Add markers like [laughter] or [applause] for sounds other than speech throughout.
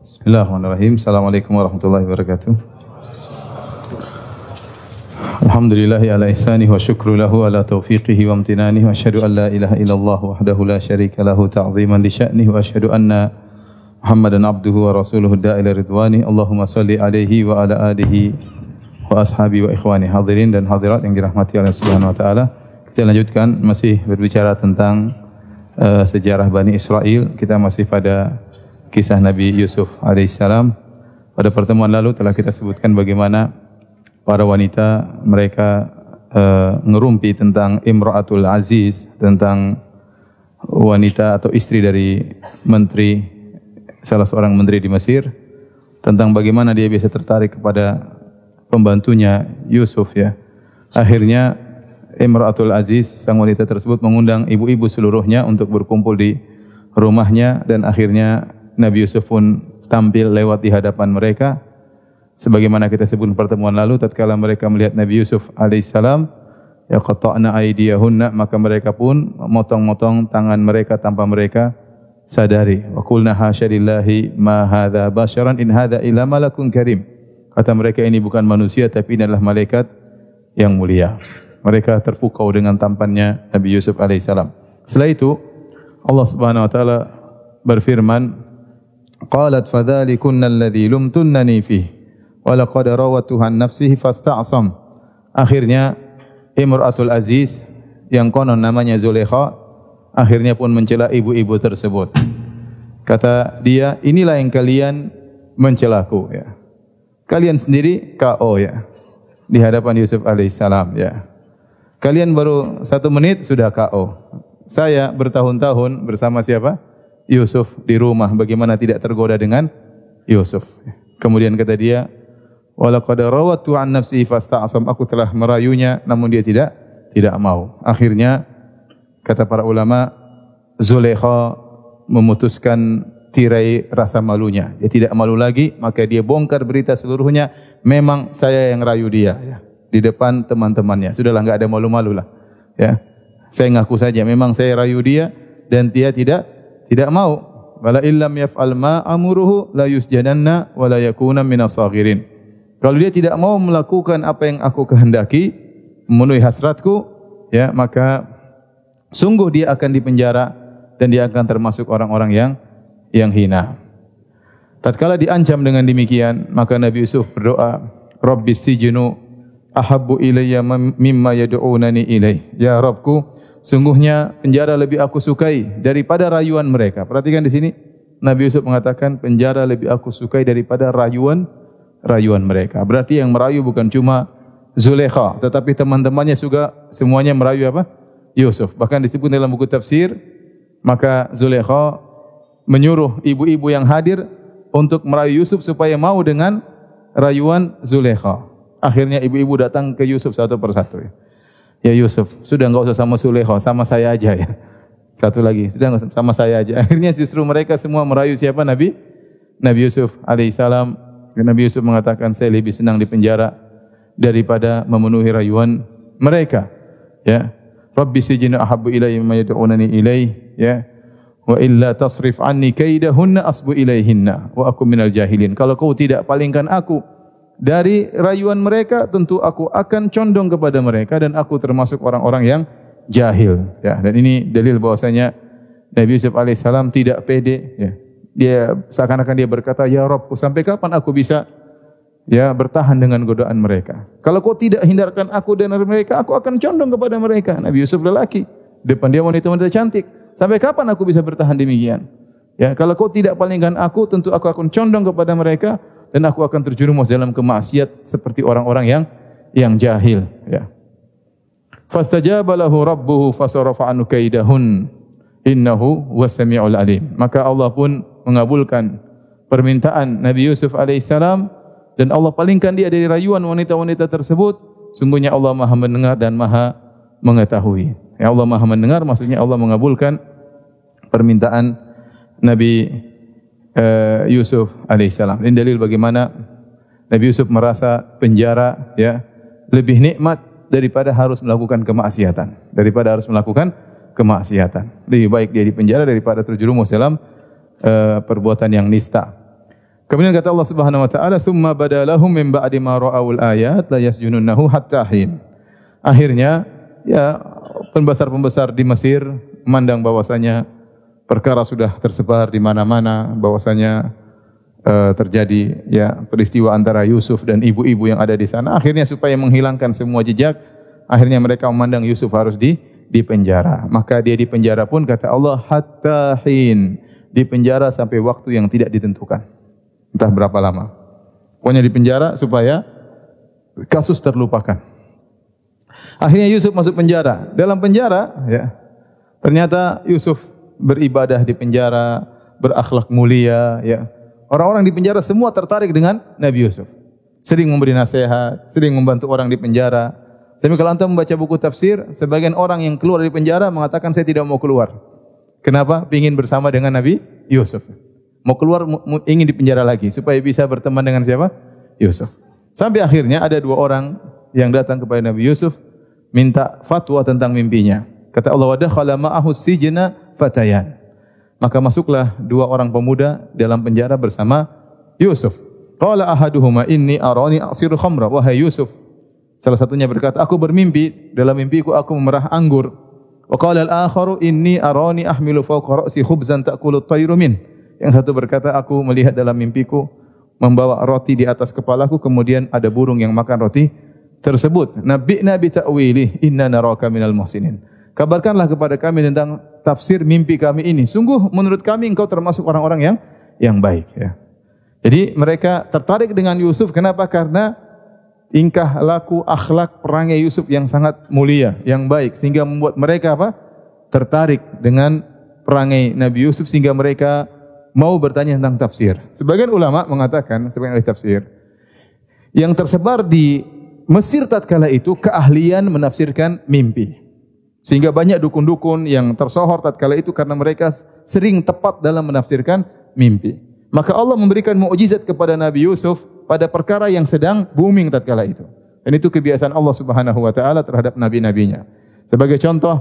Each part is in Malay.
Bismillahirrahmanirrahim. Assalamualaikum warahmatullahi wabarakatuh. Alhamdulillahi ala ihsanihi wa syukru lahu ala taufiqihi wa amtinanihi wa asyhadu an la ilaha illallah wahdahu la syarika lahu ta'ziman li sya'nihi wa asyhadu anna Muhammadan abduhu wa rasuluhu da'ila ridwani Allahumma salli alaihi wa ala alihi wa ashabi wa ikhwani hadirin dan hadirat yang dirahmati oleh subhanahu wa ta'ala kita lanjutkan masih berbicara tentang uh, sejarah Bani Israel kita masih pada kisah Nabi Yusuf alaihissalam pada pertemuan lalu telah kita sebutkan bagaimana para wanita mereka uh, ngerumpi tentang Imra'atul Aziz tentang wanita atau istri dari menteri salah seorang menteri di Mesir tentang bagaimana dia bisa tertarik kepada pembantunya Yusuf ya. Akhirnya Imra'atul Aziz sang wanita tersebut mengundang ibu-ibu seluruhnya untuk berkumpul di rumahnya dan akhirnya Nabi Yusuf pun tampil lewat di hadapan mereka. Sebagaimana kita sebut pertemuan lalu tatkala mereka melihat Nabi Yusuf alaihissalam ya qata'na aydiyahunna maka mereka pun motong-motong tangan mereka tanpa mereka sadari. Wa qulna hasyalillahi ma hadza basyaran in hadza illa malakun karim. Kata mereka ini bukan manusia tapi ini adalah malaikat yang mulia. Mereka terpukau dengan tampannya Nabi Yusuf alaihissalam setelah itu Allah Subhanahu wa taala berfirman qalat fadzalikunna alladhi lumtunnani fihi walaqad rawatuha an nafsihi fasta'sam. Akhirnya Imratul Aziz yang konon namanya Zulekha akhirnya pun mencela ibu-ibu tersebut. Kata dia, inilah yang kalian mencelaku ya. Kalian sendiri KO ya. Di hadapan Yusuf alaihissalam ya. Kalian baru satu menit sudah KO. Saya bertahun-tahun bersama siapa? Yusuf di rumah. Bagaimana tidak tergoda dengan Yusuf. Kemudian kata dia, Walaqad rawatu an nafsi fasta'sam aku telah merayunya namun dia tidak tidak mau. Akhirnya kata para ulama Zulaikha memutuskan tirai rasa malunya. Dia tidak malu lagi maka dia bongkar berita seluruhnya memang saya yang rayu dia ya. di depan teman-temannya. Sudahlah enggak ada malu-malu lah. Ya. Saya ngaku saja memang saya rayu dia dan dia tidak tidak mau. Wala illam yaf'al ma amuruhu la yusjadanna wa la yakuna minas saghirin. Kalau dia tidak mau melakukan apa yang aku kehendaki, memenuhi hasratku, ya, maka sungguh dia akan dipenjara dan dia akan termasuk orang-orang yang yang hina. Tatkala diancam dengan demikian, maka Nabi Yusuf berdoa, "Rabbis sijnu ahabbu ilayya mimma yad'unani ilai." Ya Rabbku, sungguhnya penjara lebih aku sukai daripada rayuan mereka. Perhatikan di sini, Nabi Yusuf mengatakan penjara lebih aku sukai daripada rayuan rayuan mereka. Berarti yang merayu bukan cuma Zulekha, tetapi teman-temannya juga semuanya merayu apa? Yusuf. Bahkan disebut dalam buku tafsir, maka Zulekha menyuruh ibu-ibu yang hadir untuk merayu Yusuf supaya mau dengan rayuan Zulekha. Akhirnya ibu-ibu datang ke Yusuf satu persatu. Ya Yusuf, sudah enggak usah sama Zulekha, sama saya aja ya. Satu lagi, sudah enggak sama saya aja. [laughs] Akhirnya justru mereka semua merayu siapa Nabi? Nabi Yusuf alaihissalam Nabi Yusuf mengatakan saya lebih senang di penjara daripada memenuhi rayuan mereka. Ya. Rabbi sijina ahabbu ilayya mimma yad'unani ilayhi ya. Wa illa tasrif anni kaidahunna asbu ilayhinna wa aku minal jahilin. Kalau kau tidak palingkan aku dari rayuan mereka, tentu aku akan condong kepada mereka dan aku termasuk orang-orang yang jahil. Ya, dan ini dalil bahwasanya Nabi Yusuf alaihissalam tidak pede ya, dia seakan-akan dia berkata, Ya Rabbku, sampai kapan aku bisa ya bertahan dengan godaan mereka? Kalau kau tidak hindarkan aku dan mereka, aku akan condong kepada mereka. Nabi Yusuf lelaki, depan dia wanita-wanita cantik. Sampai kapan aku bisa bertahan demikian? Ya, kalau kau tidak palingkan aku, tentu aku akan condong kepada mereka dan aku akan terjerumus dalam kemaksiat seperti orang-orang yang yang jahil. Ya. Fastajaba lahu rabbuhu fasarafa anhu kaidahun innahu wasami'ul alim. Maka Allah pun mengabulkan permintaan Nabi Yusuf alaihissalam dan Allah palingkan dia dari rayuan wanita-wanita tersebut sungguhnya Allah Maha mendengar dan Maha mengetahui ya Allah Maha mendengar maksudnya Allah mengabulkan permintaan Nabi uh, Yusuf alaihissalam ini dalil bagaimana Nabi Yusuf merasa penjara ya lebih nikmat daripada harus melakukan kemaksiatan daripada harus melakukan kemaksiatan lebih baik dia di penjara daripada terjerumus dalam uh, perbuatan yang nista. Kemudian kata Allah Subhanahu wa taala, "Tsumma badalahum min ba'di ma ra'awul ayat la yasjununnahu hatta hin." Akhirnya ya pembesar-pembesar di Mesir memandang bahwasanya perkara sudah tersebar di mana-mana bahwasanya uh, terjadi ya peristiwa antara Yusuf dan ibu-ibu yang ada di sana. Akhirnya supaya menghilangkan semua jejak, akhirnya mereka memandang Yusuf harus di di penjara. Maka dia di penjara pun kata Allah hatta hin di penjara sampai waktu yang tidak ditentukan entah berapa lama. Pokoknya di penjara supaya kasus terlupakan. Akhirnya Yusuf masuk penjara. Dalam penjara, ya, ternyata Yusuf beribadah di penjara, berakhlak mulia. Ya. Orang-orang di penjara semua tertarik dengan Nabi Yusuf. Sering memberi nasihat, sering membantu orang di penjara. Tapi kalau anda membaca buku tafsir, sebagian orang yang keluar dari penjara mengatakan saya tidak mau keluar. Kenapa? Ingin bersama dengan Nabi Yusuf. Mau keluar ingin di penjara lagi supaya bisa berteman dengan siapa? Yusuf. Sampai akhirnya ada dua orang yang datang kepada Nabi Yusuf minta fatwa tentang mimpinya. Kata Allah wadah khala ma'ahu sijna fatayan. Maka masuklah dua orang pemuda dalam penjara bersama Yusuf. Qala ahaduhuma inni arani asiru khamra wahai Yusuf. Salah satunya berkata, aku bermimpi dalam mimpiku aku memerah anggur. Wa qala al-akharu inni arani ahmilu fawqa ra'si khubzan ta'kulu at-tayru min. Yang satu berkata, aku melihat dalam mimpiku membawa roti di atas kepalaku, kemudian ada burung yang makan roti tersebut. Nabi Nabi ta'wili, inna naraka minal muhsinin. Kabarkanlah kepada kami tentang tafsir mimpi kami ini. Sungguh menurut kami engkau termasuk orang-orang yang yang baik. Ya. Jadi mereka tertarik dengan Yusuf. Kenapa? Karena tingkah laku, akhlak, perangai Yusuf yang sangat mulia, yang baik. Sehingga membuat mereka apa? tertarik dengan perangai Nabi Yusuf. Sehingga mereka mau bertanya tentang tafsir. Sebagian ulama mengatakan, sebagian ahli tafsir, yang tersebar di Mesir tatkala itu keahlian menafsirkan mimpi. Sehingga banyak dukun-dukun yang tersohor tatkala itu karena mereka sering tepat dalam menafsirkan mimpi. Maka Allah memberikan mukjizat kepada Nabi Yusuf pada perkara yang sedang booming tatkala itu. Dan itu kebiasaan Allah Subhanahu wa taala terhadap nabi-nabinya. Sebagai contoh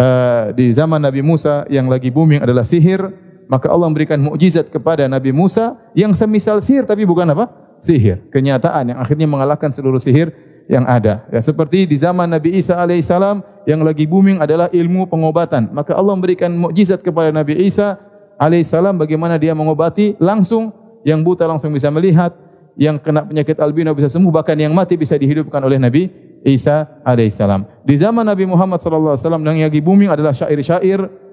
uh, di zaman Nabi Musa yang lagi booming adalah sihir, maka Allah memberikan mukjizat kepada Nabi Musa yang semisal sihir tapi bukan apa? Sihir. Kenyataan yang akhirnya mengalahkan seluruh sihir yang ada. Ya, seperti di zaman Nabi Isa alaihissalam yang lagi booming adalah ilmu pengobatan. Maka Allah memberikan mukjizat kepada Nabi Isa alaihissalam bagaimana dia mengobati langsung yang buta langsung bisa melihat, yang kena penyakit albino bisa sembuh, bahkan yang mati bisa dihidupkan oleh Nabi Isa alaihissalam. Di zaman Nabi Muhammad wasallam yang lagi booming adalah syair-syair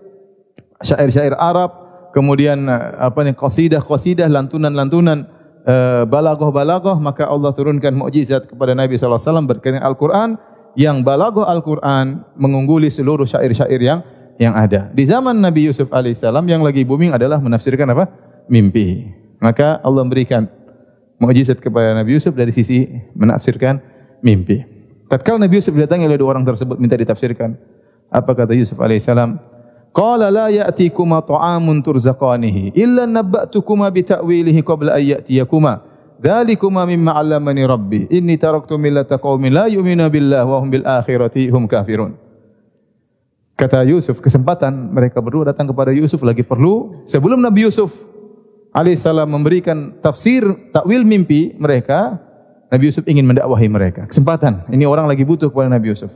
syair-syair Arab kemudian eh, apa ni qasidah-qasidah lantunan-lantunan uh, balaghah-balaghah maka Allah turunkan mukjizat kepada Nabi wasallam berkaitan Al-Qur'an yang balaghah Al-Qur'an mengungguli seluruh syair-syair yang yang ada. Di zaman Nabi Yusuf alaihissalam yang lagi booming adalah menafsirkan apa? Mimpi. Maka Allah memberikan mukjizat kepada Nabi Yusuf dari sisi menafsirkan mimpi. Tatkala Nabi Yusuf didatangi oleh dua orang tersebut minta ditafsirkan. Apa kata Yusuf alaihissalam? Qala la ya'tikuma ta'amun turzaqanihi illa nabba'tukuma bi ta'wilihi qabla an ya'tiyakuma. Dzalikuma mimma 'allamani rabbi. Inni taraktu millata qaumin la yu'minu billahi wa hum bil akhirati hum kafirun. Kata Yusuf, kesempatan mereka berdua datang kepada Yusuf lagi perlu sebelum Nabi Yusuf alaihissalam memberikan tafsir takwil mimpi mereka, Nabi Yusuf ingin mendakwahi mereka. Kesempatan. Ini orang lagi butuh kepada Nabi Yusuf.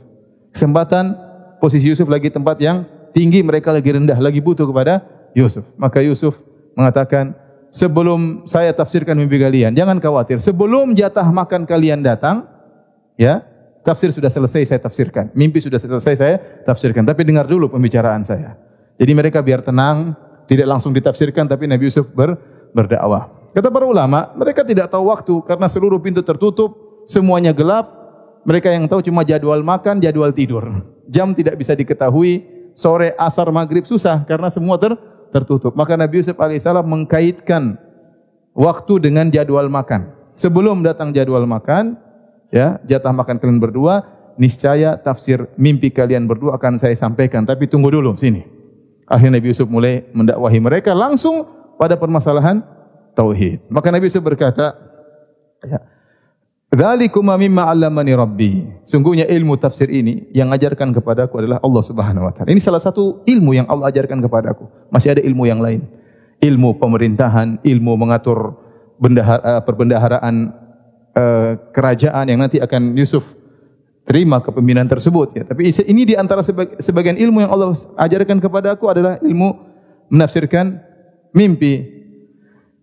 Kesempatan posisi Yusuf lagi tempat yang tinggi mereka lagi rendah lagi butuh kepada Yusuf. Maka Yusuf mengatakan sebelum saya tafsirkan mimpi kalian jangan khawatir. Sebelum jatah makan kalian datang ya tafsir sudah selesai saya tafsirkan. Mimpi sudah selesai saya tafsirkan. Tapi dengar dulu pembicaraan saya. Jadi mereka biar tenang tidak langsung ditafsirkan tapi Nabi Yusuf ber, berdakwah. Kata para ulama mereka tidak tahu waktu karena seluruh pintu tertutup semuanya gelap. Mereka yang tahu cuma jadwal makan jadwal tidur. Jam tidak bisa diketahui sore, asar, maghrib susah karena semua ter tertutup. Maka Nabi Yusuf alaihissalam mengkaitkan waktu dengan jadwal makan. Sebelum datang jadwal makan, ya jatah makan kalian berdua, niscaya tafsir mimpi kalian berdua akan saya sampaikan. Tapi tunggu dulu sini. Akhirnya Nabi Yusuf mulai mendakwahi mereka langsung pada permasalahan tauhid. Maka Nabi Yusuf berkata, ya, Dzalikum mimma 'allamani rabbi. Sungguhnya ilmu tafsir ini yang ajarkan kepadaku adalah Allah Subhanahu wa taala. Ini salah satu ilmu yang Allah ajarkan kepadaku. Masih ada ilmu yang lain. Ilmu pemerintahan, ilmu mengatur bendahara, perbendaharaan uh, kerajaan yang nanti akan Yusuf terima kepemimpinan tersebut ya. Tapi ini di antara sebagian ilmu yang Allah ajarkan kepada aku adalah ilmu menafsirkan mimpi.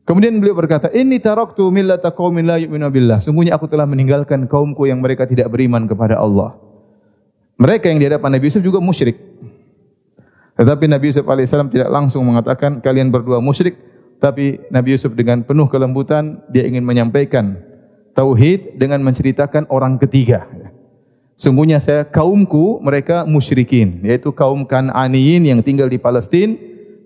Kemudian beliau berkata, "Inni taraktu millata qaumin la yu'minu billah." Sungguhnya aku telah meninggalkan kaumku yang mereka tidak beriman kepada Allah. Mereka yang di hadapan Nabi Yusuf juga musyrik. Tetapi Nabi Yusuf alaihissalam tidak langsung mengatakan kalian berdua musyrik, tapi Nabi Yusuf dengan penuh kelembutan dia ingin menyampaikan tauhid dengan menceritakan orang ketiga. Sungguhnya saya kaumku mereka musyrikin, yaitu kaum Kananiyin yang tinggal di Palestin,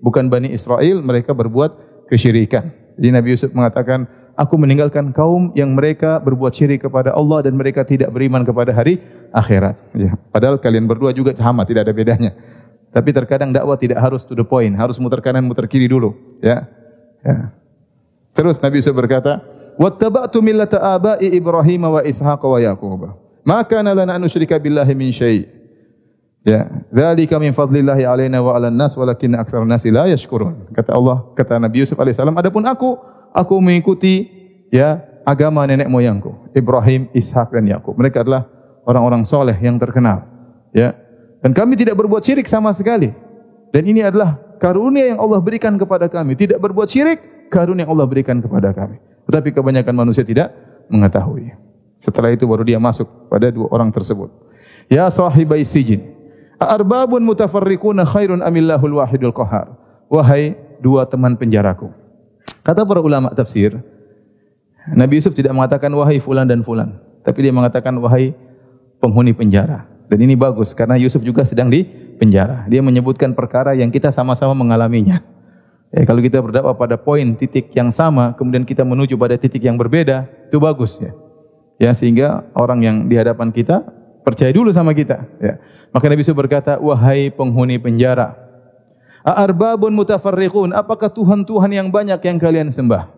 bukan Bani Israel, mereka berbuat kesyirikan. Jadi Nabi Yusuf mengatakan, aku meninggalkan kaum yang mereka berbuat syirik kepada Allah dan mereka tidak beriman kepada hari akhirat. Ya. Padahal kalian berdua juga sama, tidak ada bedanya. Tapi terkadang dakwah tidak harus to the point, harus muter kanan, muter kiri dulu. Ya. ya. Terus Nabi Yusuf berkata, "Wattaba'tu millata aba'i Ibrahim wa Ishaq wa Yaqub." maka lana an nusyrika billahi min syai. Ya, dzalika min fadlillahi alaina wa 'alan nas walakin aktsar nas la yashkurun. Kata Allah, kata Nabi Yusuf alaihi salam, adapun aku, aku mengikuti ya agama nenek moyangku, Ibrahim, Ishak dan Yakub. Mereka adalah orang-orang soleh yang terkenal. Ya. Dan kami tidak berbuat syirik sama sekali. Dan ini adalah karunia yang Allah berikan kepada kami. Tidak berbuat syirik, karunia yang Allah berikan kepada kami. Tetapi kebanyakan manusia tidak mengetahui. Setelah itu baru dia masuk pada dua orang tersebut. Ya sahibai sijin. Arbabun mutafarriquna khairun amillahul wahidul qahar. Wahai dua teman penjaraku. Kata para ulama tafsir, Nabi Yusuf tidak mengatakan wahai fulan dan fulan, tapi dia mengatakan wahai penghuni penjara. Dan ini bagus karena Yusuf juga sedang di penjara. Dia menyebutkan perkara yang kita sama-sama mengalaminya. Ya, kalau kita berdakwah pada poin titik yang sama, kemudian kita menuju pada titik yang berbeda, itu bagus ya ya sehingga orang yang di hadapan kita percaya dulu sama kita. Ya. Maka Nabi SAW berkata wahai penghuni penjara arbabun mutafarriqun apakah tuhan-tuhan yang banyak yang kalian sembah?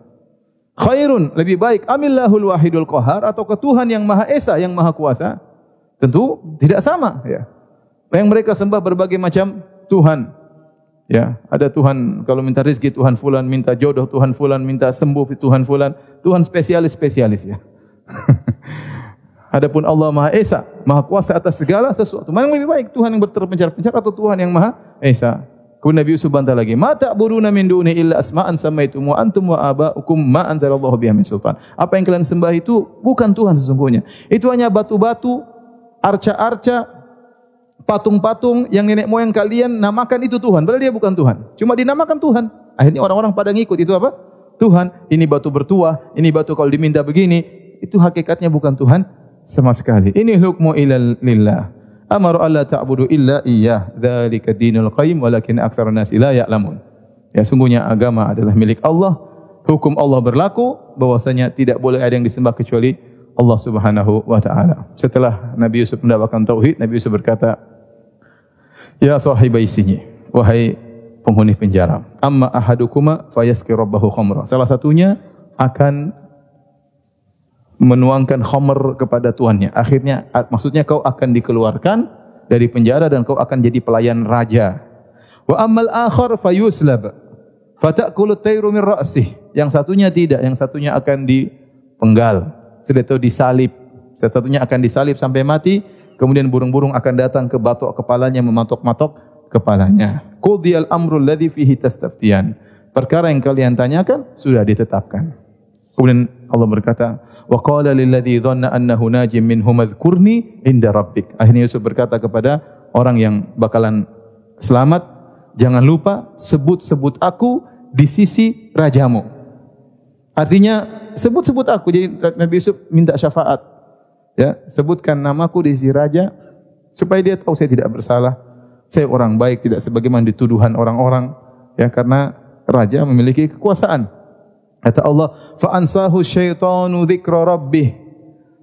Khairun lebih baik amillahul wahidul qahar atau ke Tuhan yang maha esa yang maha kuasa? Tentu tidak sama ya. Yang mereka sembah berbagai macam tuhan ya. Ada tuhan kalau minta rezeki tuhan fulan minta jodoh tuhan fulan minta sembuh tuhan fulan. Tuhan spesialis spesialis ya [laughs] Adapun Allah Maha Esa, Maha Kuasa atas segala sesuatu. Mana yang lebih baik Tuhan yang berterpencar-pencar atau Tuhan yang Maha Esa? Kemudian Nabi Yusuf bantah lagi, "Mata buruna min duni illa asma'an samaitum wa antum wa aba'ukum ma anzalallahu biha min sultan." Apa yang kalian sembah itu bukan Tuhan sesungguhnya. Itu hanya batu-batu, arca-arca, patung-patung yang nenek moyang kalian namakan itu Tuhan. Padahal dia bukan Tuhan. Cuma dinamakan Tuhan. Akhirnya orang-orang pada ngikut itu apa? Tuhan, ini batu bertuah, ini batu kalau diminta begini, itu hakikatnya bukan Tuhan sama sekali. Ini hukmu ila lillah. Amaru alla ta'budu illa iyyah. Dzalika dinul qayyim walakin aktsarun nasi la ya'lamun. Ya sungguhnya agama adalah milik Allah. Hukum Allah berlaku bahwasanya tidak boleh ada yang disembah kecuali Allah Subhanahu wa taala. Setelah Nabi Yusuf mendapatkan tauhid, Nabi Yusuf berkata, "Ya sahibai sini, wahai penghuni penjara, amma ahadukuma fayaski rabbahu khamra." Salah satunya akan menuangkan khamr kepada tuannya. Akhirnya maksudnya kau akan dikeluarkan dari penjara dan kau akan jadi pelayan raja. Wa ammal akhar fayuslab. Fatakulu tayru min ra'sih. Yang satunya tidak, yang satunya akan dipenggal. Sudah itu disalib. Yang satunya akan disalib sampai mati, kemudian burung-burung akan datang ke batok kepalanya mematok-matok kepalanya. Qudiyal amru alladhi fihi tastaftiyan. Perkara yang kalian tanyakan sudah ditetapkan. Kemudian Allah berkata, wa qala lil ladzi dhanna annahu najim minhum adhkurni inda rabbik akhirnya Yusuf berkata kepada orang yang bakalan selamat jangan lupa sebut-sebut aku di sisi rajamu. Artinya sebut-sebut aku. Jadi Nabi Yusuf minta syafaat. Ya sebutkan namaku di sisi raja supaya dia tahu saya tidak bersalah. Saya orang baik tidak sebagaimana dituduhan orang-orang. Ya karena raja memiliki kekuasaan Kata Allah, fa ansahu syaitanu dzikra rabbih.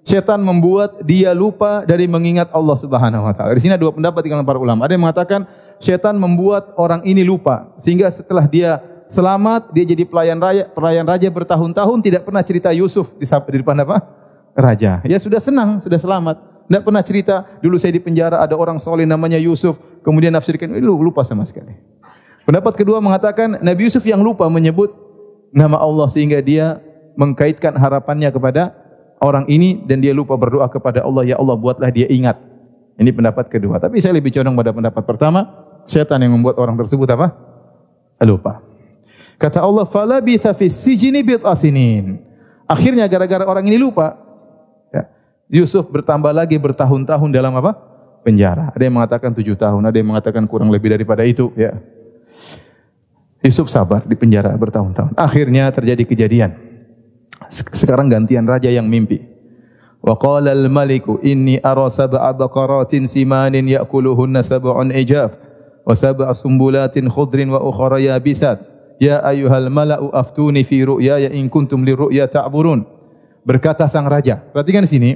Syaitan membuat dia lupa dari mengingat Allah Subhanahu wa taala. Di sini ada dua pendapat di kalangan para ulama. Ada yang mengatakan syaitan membuat orang ini lupa sehingga setelah dia selamat dia jadi pelayan raja, pelayan raja bertahun-tahun tidak pernah cerita Yusuf di depan apa? Raja. Ya sudah senang, sudah selamat. Tidak pernah cerita dulu saya di penjara ada orang soleh namanya Yusuf. Kemudian nafsirkan, lu lupa sama sekali. Pendapat kedua mengatakan Nabi Yusuf yang lupa menyebut nama Allah sehingga dia mengkaitkan harapannya kepada orang ini dan dia lupa berdoa kepada Allah, ya Allah buatlah dia ingat. Ini pendapat kedua. Tapi saya lebih condong pada pendapat pertama, setan yang membuat orang tersebut apa? Lupa. Kata Allah, "Fala bi sijni bid asinin." Akhirnya gara-gara orang ini lupa, ya, Yusuf bertambah lagi bertahun-tahun dalam apa? Penjara. Ada yang mengatakan tujuh tahun, ada yang mengatakan kurang lebih daripada itu. Ya. Yusuf sabar di penjara bertahun-tahun. Akhirnya terjadi kejadian. Sekarang gantian raja yang mimpi. Wa qala al-maliku inni ara sab'a baqaratin simanin ya'kuluhunna sab'un ijaf wa sab'a sumbulatin khudrin wa ukhra yabisat. Ya ayyuhal mala'u aftuni fi ru'yaya in kuntum li ru'ya ta'burun. Berkata sang raja. Perhatikan di sini.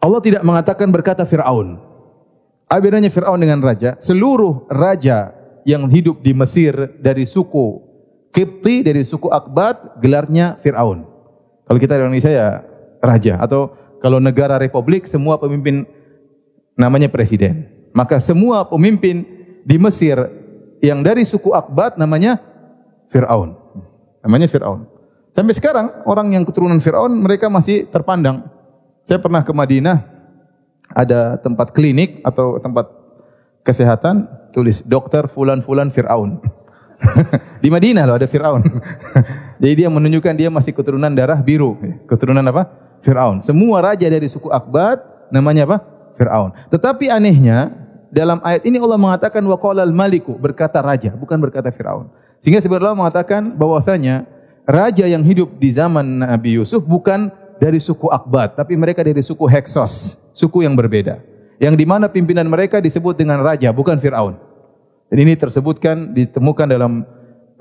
Allah tidak mengatakan berkata Firaun. Apa bedanya Firaun dengan raja? Seluruh raja yang hidup di Mesir dari suku Kipti dari suku Akbat gelarnya Fir'aun. Kalau kita di Indonesia ya raja atau kalau negara republik semua pemimpin namanya presiden. Maka semua pemimpin di Mesir yang dari suku Akbat namanya Fir'aun. Namanya Fir'aun. Sampai sekarang orang yang keturunan Fir'aun mereka masih terpandang. Saya pernah ke Madinah ada tempat klinik atau tempat kesehatan tulis dokter fulan fulan Fir'aun. [laughs] di Madinah loh ada Fir'aun. [laughs] Jadi dia menunjukkan dia masih keturunan darah biru. Keturunan apa? Fir'aun. Semua raja dari suku Akbat namanya apa? Fir'aun. Tetapi anehnya dalam ayat ini Allah mengatakan wa qala maliku berkata raja bukan berkata Fir'aun. Sehingga sebenarnya Allah mengatakan bahwasanya raja yang hidup di zaman Nabi Yusuf bukan dari suku Akbat tapi mereka dari suku Heksos, suku yang berbeda yang di mana pimpinan mereka disebut dengan raja bukan Firaun. Dan ini tersebutkan ditemukan dalam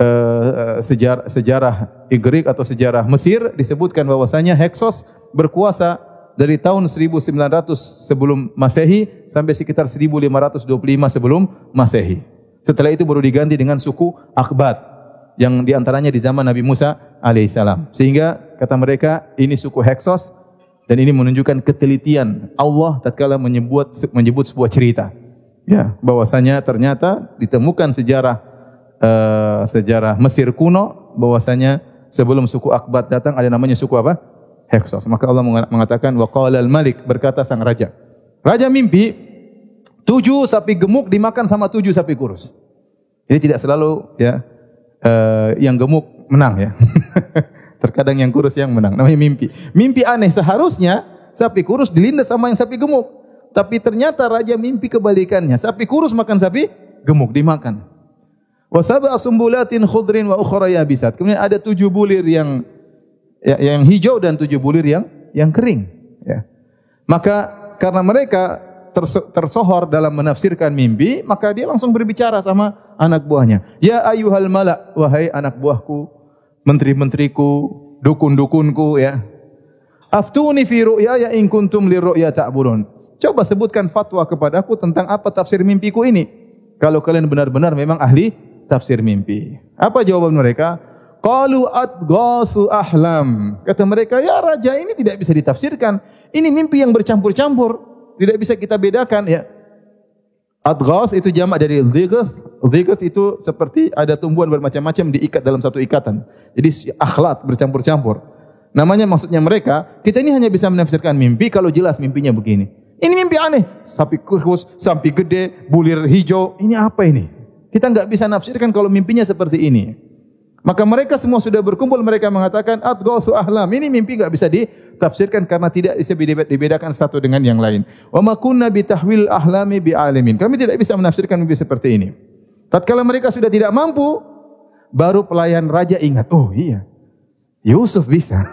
uh, sejarah sejarah Igrik atau sejarah Mesir disebutkan bahwasanya Heksos berkuasa dari tahun 1900 sebelum Masehi sampai sekitar 1525 sebelum Masehi. Setelah itu baru diganti dengan suku Akbat yang diantaranya di zaman Nabi Musa alaihissalam. Sehingga kata mereka ini suku Heksos dan ini menunjukkan ketelitian Allah tatkala menyebut menyebut sebuah cerita. Ya, bahwasanya ternyata ditemukan sejarah uh, sejarah Mesir kuno bahwasanya sebelum suku Akbat datang ada namanya suku apa? Heksos. Maka Allah mengatakan wa al-malik berkata sang raja. Raja mimpi tujuh sapi gemuk dimakan sama tujuh sapi kurus. Jadi tidak selalu ya uh, yang gemuk menang ya. [laughs] Terkadang yang kurus yang menang. Namanya mimpi. Mimpi aneh seharusnya sapi kurus dilindas sama yang sapi gemuk. Tapi ternyata raja mimpi kebalikannya. Sapi kurus makan sapi gemuk dimakan. Wa sab'a sumbulatin khudrin wa ukhra yabisat. Kemudian ada tujuh bulir yang ya, yang hijau dan tujuh bulir yang yang kering. Ya. Maka karena mereka tersohor dalam menafsirkan mimpi, maka dia langsung berbicara sama anak buahnya. Ya ayuhal malak, wahai anak buahku, menteri-menteriku, dukun-dukunku ya. Aftuni fi ru'ya ya in kuntum li ru'ya ta'burun. Coba sebutkan fatwa kepadaku tentang apa tafsir mimpiku ini. Kalau kalian benar-benar memang ahli tafsir mimpi. Apa jawaban mereka? Qalu adghasu ahlam. Kata mereka, ya raja ini tidak bisa ditafsirkan. Ini mimpi yang bercampur-campur. Tidak bisa kita bedakan ya. Adghas itu jamak dari dhigath. Dhigath itu seperti ada tumbuhan bermacam-macam diikat dalam satu ikatan. Jadi akhlat bercampur-campur. Namanya maksudnya mereka, kita ini hanya bisa menafsirkan mimpi kalau jelas mimpinya begini. Ini mimpi aneh. Sapi kurus, sapi gede, bulir hijau. Ini apa ini? Kita enggak bisa nafsirkan kalau mimpinya seperti ini. Maka mereka semua sudah berkumpul, mereka mengatakan, Adghasu ahlam. Ini mimpi enggak bisa di tafsirkan karena tidak bisa dibedakan satu dengan yang lain. Wa ma kunna bi tahwil ahlami bi alimin. Kami tidak bisa menafsirkan mimpi seperti ini. Tatkala mereka sudah tidak mampu, baru pelayan raja ingat, oh iya. Yusuf bisa. [laughs]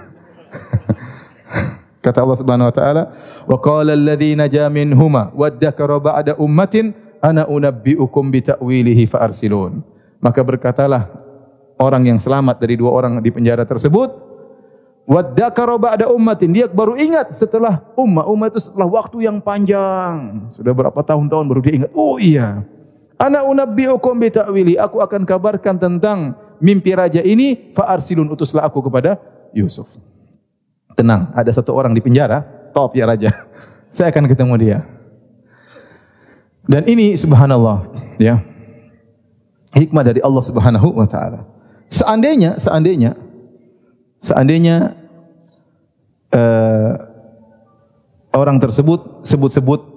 Kata Allah Subhanahu wa taala, "Wa qala alladhi naja minhuma wa dzakara ba'da ummatin ana unabbiukum bi ta'wilihi fa arsilun." Maka berkatalah orang yang selamat dari dua orang di penjara tersebut, Wadakaro ba'da ummatin. Dia baru ingat setelah ummah. Ummah itu setelah waktu yang panjang. Sudah berapa tahun-tahun baru dia ingat. Oh iya. Ana unabbi'ukum bi ta'wili. Aku akan kabarkan tentang mimpi raja ini. Fa'arsilun utuslah aku kepada Yusuf. Tenang. Ada satu orang di penjara. Top ya raja. [laughs] Saya akan ketemu dia. Dan ini subhanallah. Ya. Hikmah dari Allah subhanahu wa ta'ala. Seandainya, seandainya seandainya uh, orang tersebut sebut-sebut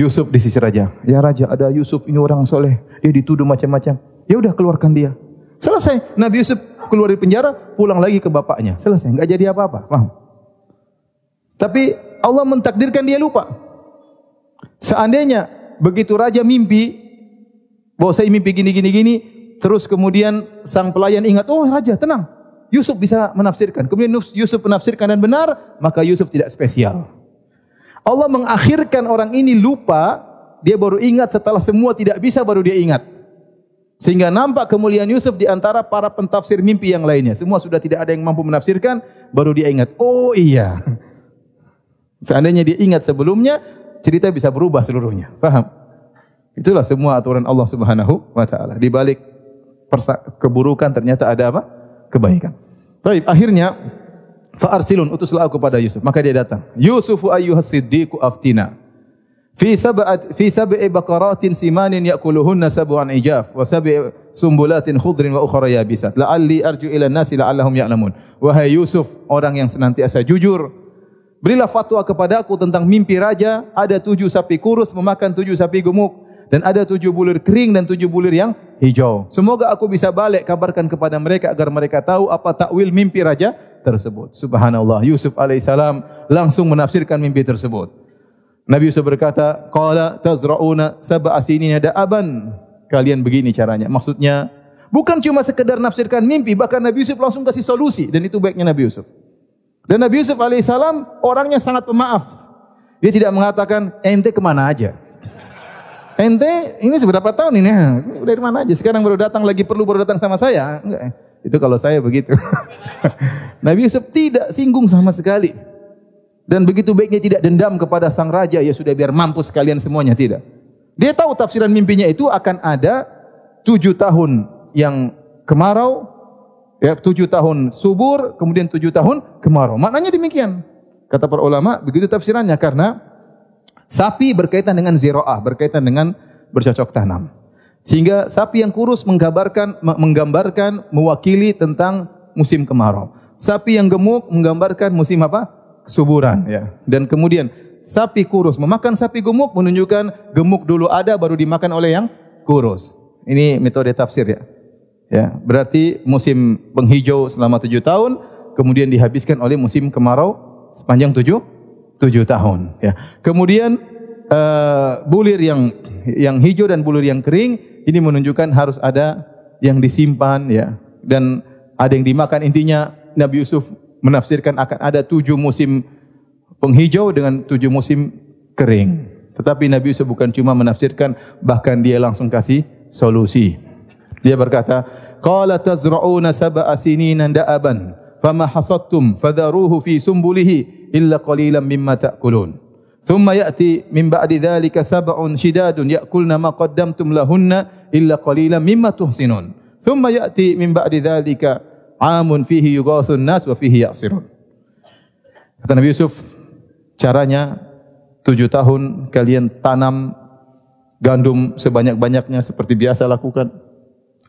Yusuf di sisi raja. Ya raja, ada Yusuf ini orang soleh. Dia dituduh macam-macam. Ya udah keluarkan dia. Selesai. Nabi Yusuf keluar dari penjara, pulang lagi ke bapaknya. Selesai. Enggak jadi apa-apa. Paham? Tapi Allah mentakdirkan dia lupa. Seandainya begitu raja mimpi, bahwa saya mimpi gini gini gini, terus kemudian sang pelayan ingat, oh raja tenang, Yusuf bisa menafsirkan. Kemudian Yusuf menafsirkan dan benar, maka Yusuf tidak spesial. Allah mengakhirkan orang ini lupa, dia baru ingat setelah semua tidak bisa baru dia ingat. Sehingga nampak kemuliaan Yusuf di antara para pentafsir mimpi yang lainnya. Semua sudah tidak ada yang mampu menafsirkan, baru dia ingat. Oh iya. [laughs] Seandainya dia ingat sebelumnya, cerita bisa berubah seluruhnya. Paham? Itulah semua aturan Allah Subhanahu wa taala. Di balik keburukan ternyata ada apa? Kebaikan. Baik, akhirnya fa arsilun utuslah aku kepada Yusuf. Maka dia datang. Yusufu ayyuhas siddiqu aftina. Fi sab'at fi sab'i baqaratin simanin ya'kuluhunna sab'an ijaf wa sab'i sumbulatin khudrin wa ukhra yabisat. La'alli arju ila nasi la'allahum ya'lamun. Wahai Yusuf, orang yang senantiasa jujur, berilah fatwa kepadaku tentang mimpi raja, ada tujuh sapi kurus memakan tujuh sapi gemuk dan ada tujuh bulir kering dan tujuh bulir yang hijau. Semoga aku bisa balik kabarkan kepada mereka agar mereka tahu apa takwil mimpi raja tersebut. Subhanallah. Yusuf alaihissalam langsung menafsirkan mimpi tersebut. Nabi Yusuf berkata, "Qala tazra'una sab'a sinina da'aban." Kalian begini caranya. Maksudnya bukan cuma sekedar nafsirkan mimpi, bahkan Nabi Yusuf langsung kasih solusi dan itu baiknya Nabi Yusuf. Dan Nabi Yusuf alaihissalam orangnya sangat pemaaf. Dia tidak mengatakan ente kemana aja. Ente ini seberapa tahun ini? Dari mana aja? Sekarang baru datang lagi perlu baru datang sama saya. Enggak. Itu kalau saya begitu. [laughs] Nabi Yusuf tidak singgung sama sekali. Dan begitu baiknya tidak dendam kepada sang raja, ya sudah biar mampus kalian semuanya, tidak. Dia tahu tafsiran mimpinya itu akan ada tujuh tahun yang kemarau, ya tujuh tahun subur, kemudian tujuh tahun kemarau. Maknanya demikian. Kata para ulama, begitu tafsirannya karena sapi berkaitan dengan ziroah, berkaitan dengan bercocok tanam. Sehingga sapi yang kurus menggambarkan menggambarkan mewakili tentang musim kemarau. Sapi yang gemuk menggambarkan musim apa? Kesuburan ya. Dan kemudian sapi kurus memakan sapi gemuk menunjukkan gemuk dulu ada baru dimakan oleh yang kurus. Ini metode tafsir ya. Ya, berarti musim penghijau selama tujuh tahun kemudian dihabiskan oleh musim kemarau sepanjang tujuh tujuh tahun ya. Kemudian uh, bulir yang yang hijau dan bulir yang kering ini menunjukkan harus ada yang disimpan ya dan ada yang dimakan intinya Nabi Yusuf menafsirkan akan ada tujuh musim penghijau dengan tujuh musim kering. Tetapi Nabi Yusuf bukan cuma menafsirkan, bahkan dia langsung kasih solusi. Dia berkata, Qala tazra'una sab'a sinina da'aban, fama hasadtum fadharuhu fi sumbulihi illa qalilan mimma ta'kulun. Thumma ya'ti min ba'di dhalika sab'un shidadun ya'kulna ma qaddamtum lahunna illa qalilan mimma tuhsinun. Thumma ya'ti min ba'di dhalika amun fihi yughathun nas wa fihi ya'sirun. Kata Nabi Yusuf, caranya tujuh tahun kalian tanam gandum sebanyak-banyaknya seperti biasa lakukan.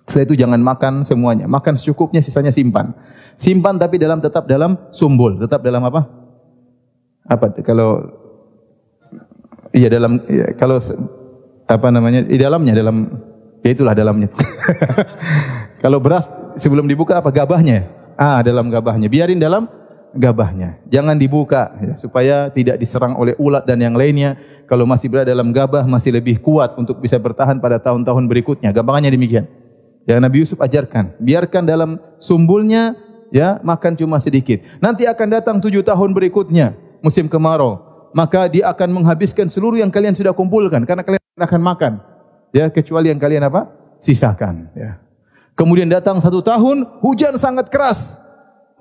Setelah itu jangan makan semuanya. Makan secukupnya, sisanya simpan. Simpan tapi dalam tetap dalam sumbul. Tetap dalam apa? Apa? Kalau Iya dalam ya, kalau apa namanya di dalamnya dalam ya itulah dalamnya. [laughs] kalau beras sebelum dibuka apa gabahnya? Ah dalam gabahnya. Biarin dalam gabahnya. Jangan dibuka ya, supaya tidak diserang oleh ulat dan yang lainnya. Kalau masih berada dalam gabah masih lebih kuat untuk bisa bertahan pada tahun-tahun berikutnya. Gampangannya demikian. Yang Nabi Yusuf ajarkan, biarkan dalam sumbulnya ya makan cuma sedikit. Nanti akan datang tujuh tahun berikutnya musim kemarau maka dia akan menghabiskan seluruh yang kalian sudah kumpulkan karena kalian akan makan. Ya kecuali yang kalian apa? Sisakan ya. Kemudian datang satu tahun hujan sangat keras.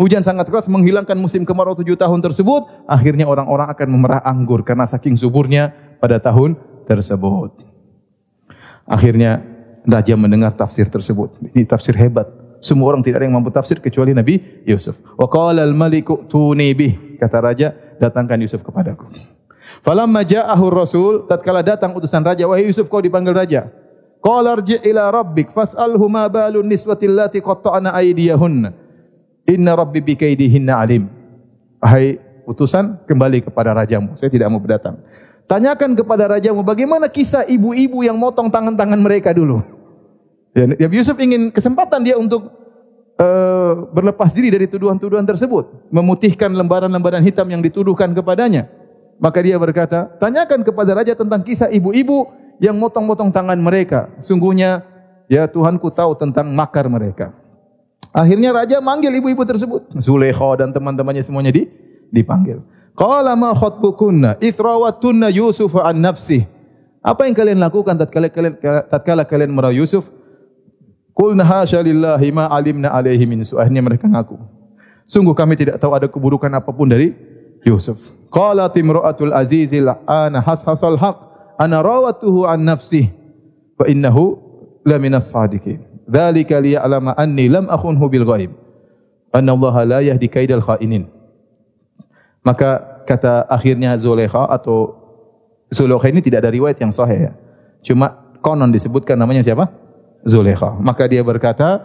Hujan sangat keras menghilangkan musim kemarau tujuh tahun tersebut. Akhirnya orang-orang akan memerah anggur karena saking suburnya pada tahun tersebut. Akhirnya raja mendengar tafsir tersebut. Ini tafsir hebat semua orang tidak ada yang mampu tafsir kecuali Nabi Yusuf wa qala al-maliku tuni bih kata raja datangkan Yusuf kepadaku. Falamma ja'ahu rasul, tatkala datang utusan raja, wahai Yusuf kau dipanggil raja. Qala arji ila rabbik fas'alhu ma balun niswati allati qatta'na aydiyahunna. Inna rabbi bikaidihinna alim. Hai utusan, kembali kepada rajamu. Saya tidak mau berdatang. Tanyakan kepada rajamu bagaimana kisah ibu-ibu yang motong tangan-tangan mereka dulu. Ya, Nabi Yusuf ingin kesempatan dia untuk uh, berlepas diri dari tuduhan-tuduhan tersebut, memutihkan lembaran-lembaran hitam yang dituduhkan kepadanya. Maka dia berkata, tanyakan kepada raja tentang kisah ibu-ibu yang motong-motong tangan mereka. Sungguhnya ya Tuhanku tahu tentang makar mereka. Akhirnya raja manggil ibu-ibu tersebut. Zulaikha dan teman-temannya semuanya di, dipanggil. Qala ma khatbukunna ithrawatunna Yusuf an nafsi. Apa yang kalian lakukan tatkala kalian tatkala kalian merau Yusuf? Qulna hasya lillahi ma alimna alaihi min su. Akhirnya mereka ngaku. Sungguh kami tidak tahu ada keburukan apapun dari Yusuf. Qala timra'atul azizil ana hashasal haq ana rawatuhu an nafsi wa innahu la minas sadiqin. Dzalika liya'lama anni lam akhunhu bil ghaib. Anna Allah la yahdi kaidal khainin. Maka kata akhirnya Zulekha atau Zulekha ini tidak ada riwayat yang sahih ya. Cuma konon disebutkan namanya siapa? Zulekha. Maka dia berkata,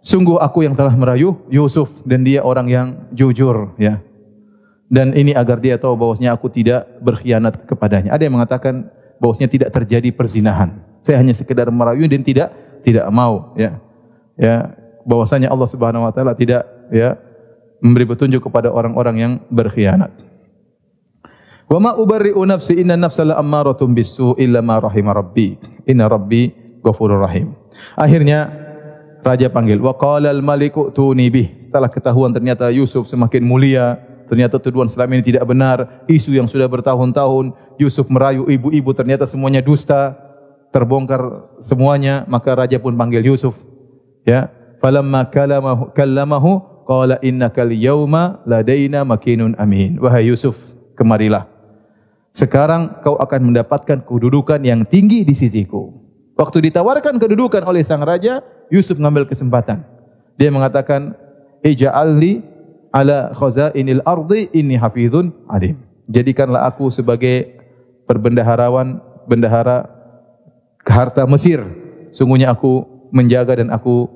sungguh aku yang telah merayu Yusuf dan dia orang yang jujur ya. Dan ini agar dia tahu bahwasanya aku tidak berkhianat kepadanya. Ada yang mengatakan bahwasanya tidak terjadi perzinahan. Saya hanya sekedar merayu dan tidak tidak mau ya. Ya, bahwasanya Allah Subhanahu wa taala tidak ya memberi petunjuk kepada orang-orang yang berkhianat. Wa ma ubarri'u nafsi inna nafsa la ammaratun bisu illa ma rahima rabbi. Inna rabbi ghafurur rahim. Akhirnya raja panggil wa qala al maliku tuni bih. Setelah ketahuan ternyata Yusuf semakin mulia, ternyata tuduhan selama ini tidak benar, isu yang sudah bertahun-tahun Yusuf merayu ibu-ibu ternyata semuanya dusta, terbongkar semuanya, maka raja pun panggil Yusuf. Ya, falamma kalamahu kallamahu Qala innaka al-yawma ladaina makinun amin. Wahai Yusuf, kemarilah. Sekarang kau akan mendapatkan kedudukan yang tinggi di sisiku. Waktu ditawarkan kedudukan oleh sang raja, Yusuf mengambil kesempatan. Dia mengatakan, "Ij'alni ala khazainil ardi inni hafizun alim." Jadikanlah aku sebagai perbendaharawan bendahara harta Mesir. Sungguhnya aku menjaga dan aku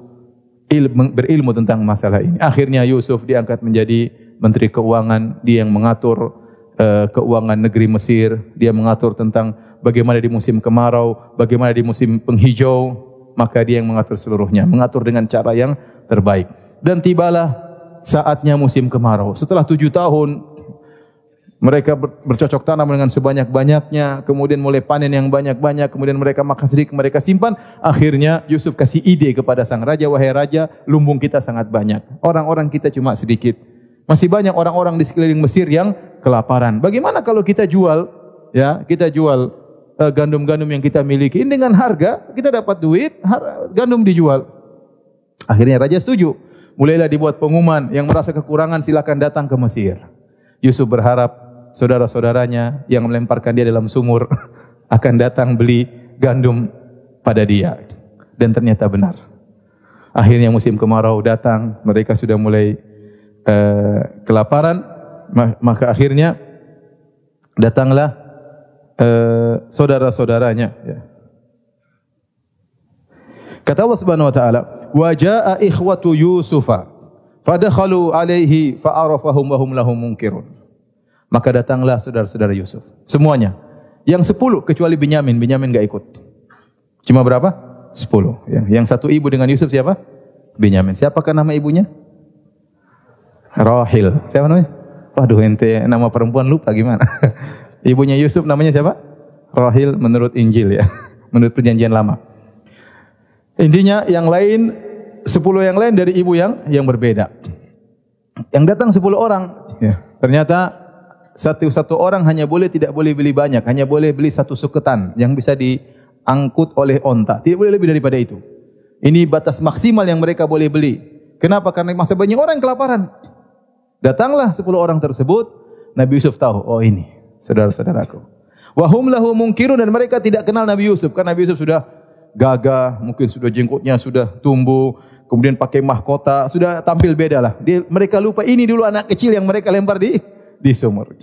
ilmu, berilmu tentang masalah ini. Akhirnya Yusuf diangkat menjadi menteri keuangan, dia yang mengatur uh, keuangan negeri Mesir, dia mengatur tentang bagaimana di musim kemarau, bagaimana di musim penghijau, maka dia yang mengatur seluruhnya, mengatur dengan cara yang terbaik. Dan tibalah saatnya musim kemarau. Setelah tujuh tahun mereka bercocok tanam dengan sebanyak-banyaknya, kemudian mulai panen yang banyak-banyak, kemudian mereka makan sedikit, mereka simpan. Akhirnya Yusuf kasih ide kepada sang raja, wahai raja, lumbung kita sangat banyak. Orang-orang kita cuma sedikit. Masih banyak orang-orang di sekeliling Mesir yang kelaparan. Bagaimana kalau kita jual, ya, kita jual gandum-gandum yang kita miliki dengan harga, kita dapat duit, gandum dijual. Akhirnya raja setuju. Mulailah dibuat pengumuman yang merasa kekurangan silakan datang ke Mesir. Yusuf berharap saudara-saudaranya yang melemparkan dia dalam sumur [laughs] akan datang beli gandum pada dia. Dan ternyata benar. Akhirnya musim kemarau datang, mereka sudah mulai uh, kelaparan, maka akhirnya datanglah uh, saudara-saudaranya. Ya. Kata Allah Subhanahu Wa Taala, wajah ikhwatu Yusufa, fadakhalu alaihi fa'arafahum wahum lahum munkirun. Maka datanglah saudara-saudara Yusuf. Semuanya. Yang sepuluh kecuali Binyamin. Binyamin enggak ikut. Cuma berapa? Sepuluh. Ya. Yang satu ibu dengan Yusuf siapa? Binyamin. Siapakah nama ibunya? Rahil. Siapa namanya? Waduh ente nama perempuan lupa gimana? [laughs] Ibunya Yusuf namanya siapa? Rahil menurut Injil ya. [laughs] Menurut perjanjian lama. Intinya yang lain, sepuluh yang lain dari ibu yang yang berbeda. Yang datang sepuluh orang. Ya. Ternyata satu satu orang hanya boleh tidak boleh beli banyak, hanya boleh beli satu suketan yang bisa diangkut oleh onta. Tidak boleh lebih daripada itu. Ini batas maksimal yang mereka boleh beli. Kenapa? Karena masa banyak orang kelaparan. Datanglah sepuluh orang tersebut, Nabi Yusuf tahu, oh ini saudara-saudaraku. Wahum lahu mungkirun dan mereka tidak kenal Nabi Yusuf karena Nabi Yusuf sudah gagah, mungkin sudah jenggotnya sudah tumbuh, kemudian pakai mahkota, sudah tampil beda lah. Dia, mereka lupa ini dulu anak kecil yang mereka lempar di di sumur.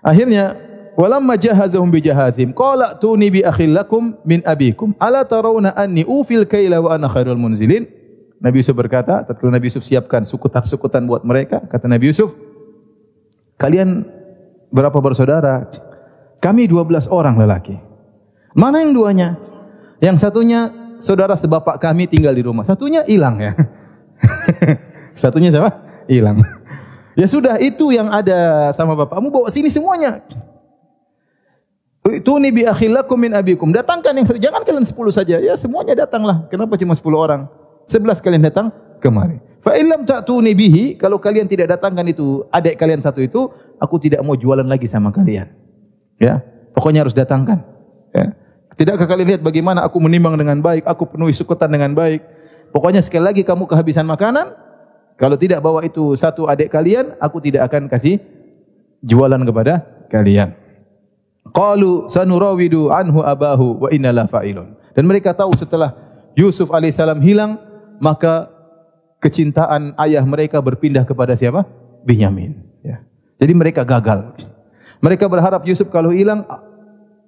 Akhirnya walamma jahazahum bi jahazim qala tuni bi akhil lakum min abikum ala tarawna anni ufil kaila wa ana khairul munzilin Nabi Yusuf berkata, tatkala Nabi Yusuf siapkan sukutan-sukutan buat mereka, kata Nabi Yusuf, kalian berapa bersaudara? Kami 12 orang lelaki. Mana yang duanya? Yang satunya saudara sebapak kami tinggal di rumah. Satunya hilang ya. [laughs] satunya siapa? Hilang. [laughs] Ya sudah itu yang ada sama bapakmu bawa sini semuanya. Itu ni bi akhilakum min abikum. Datangkan yang satu. Jangan kalian sepuluh saja. Ya semuanya datanglah. Kenapa cuma sepuluh orang? Sebelas kalian datang kemari. Fa illam ta'tuni bihi, kalau kalian tidak datangkan itu adik kalian satu itu, aku tidak mau jualan lagi sama kalian. Ya. Pokoknya harus datangkan. Ya. Tidakkah kalian lihat bagaimana aku menimbang dengan baik, aku penuhi sukutan dengan baik. Pokoknya sekali lagi kamu kehabisan makanan, kalau tidak bawa itu satu adik kalian, aku tidak akan kasih jualan kepada kalian. Qalu sanurawidu anhu abahu wa inna fa'ilun. Dan mereka tahu setelah Yusuf alaihissalam hilang, maka kecintaan ayah mereka berpindah kepada siapa? Binyamin. Ya. Jadi mereka gagal. Mereka berharap Yusuf kalau hilang,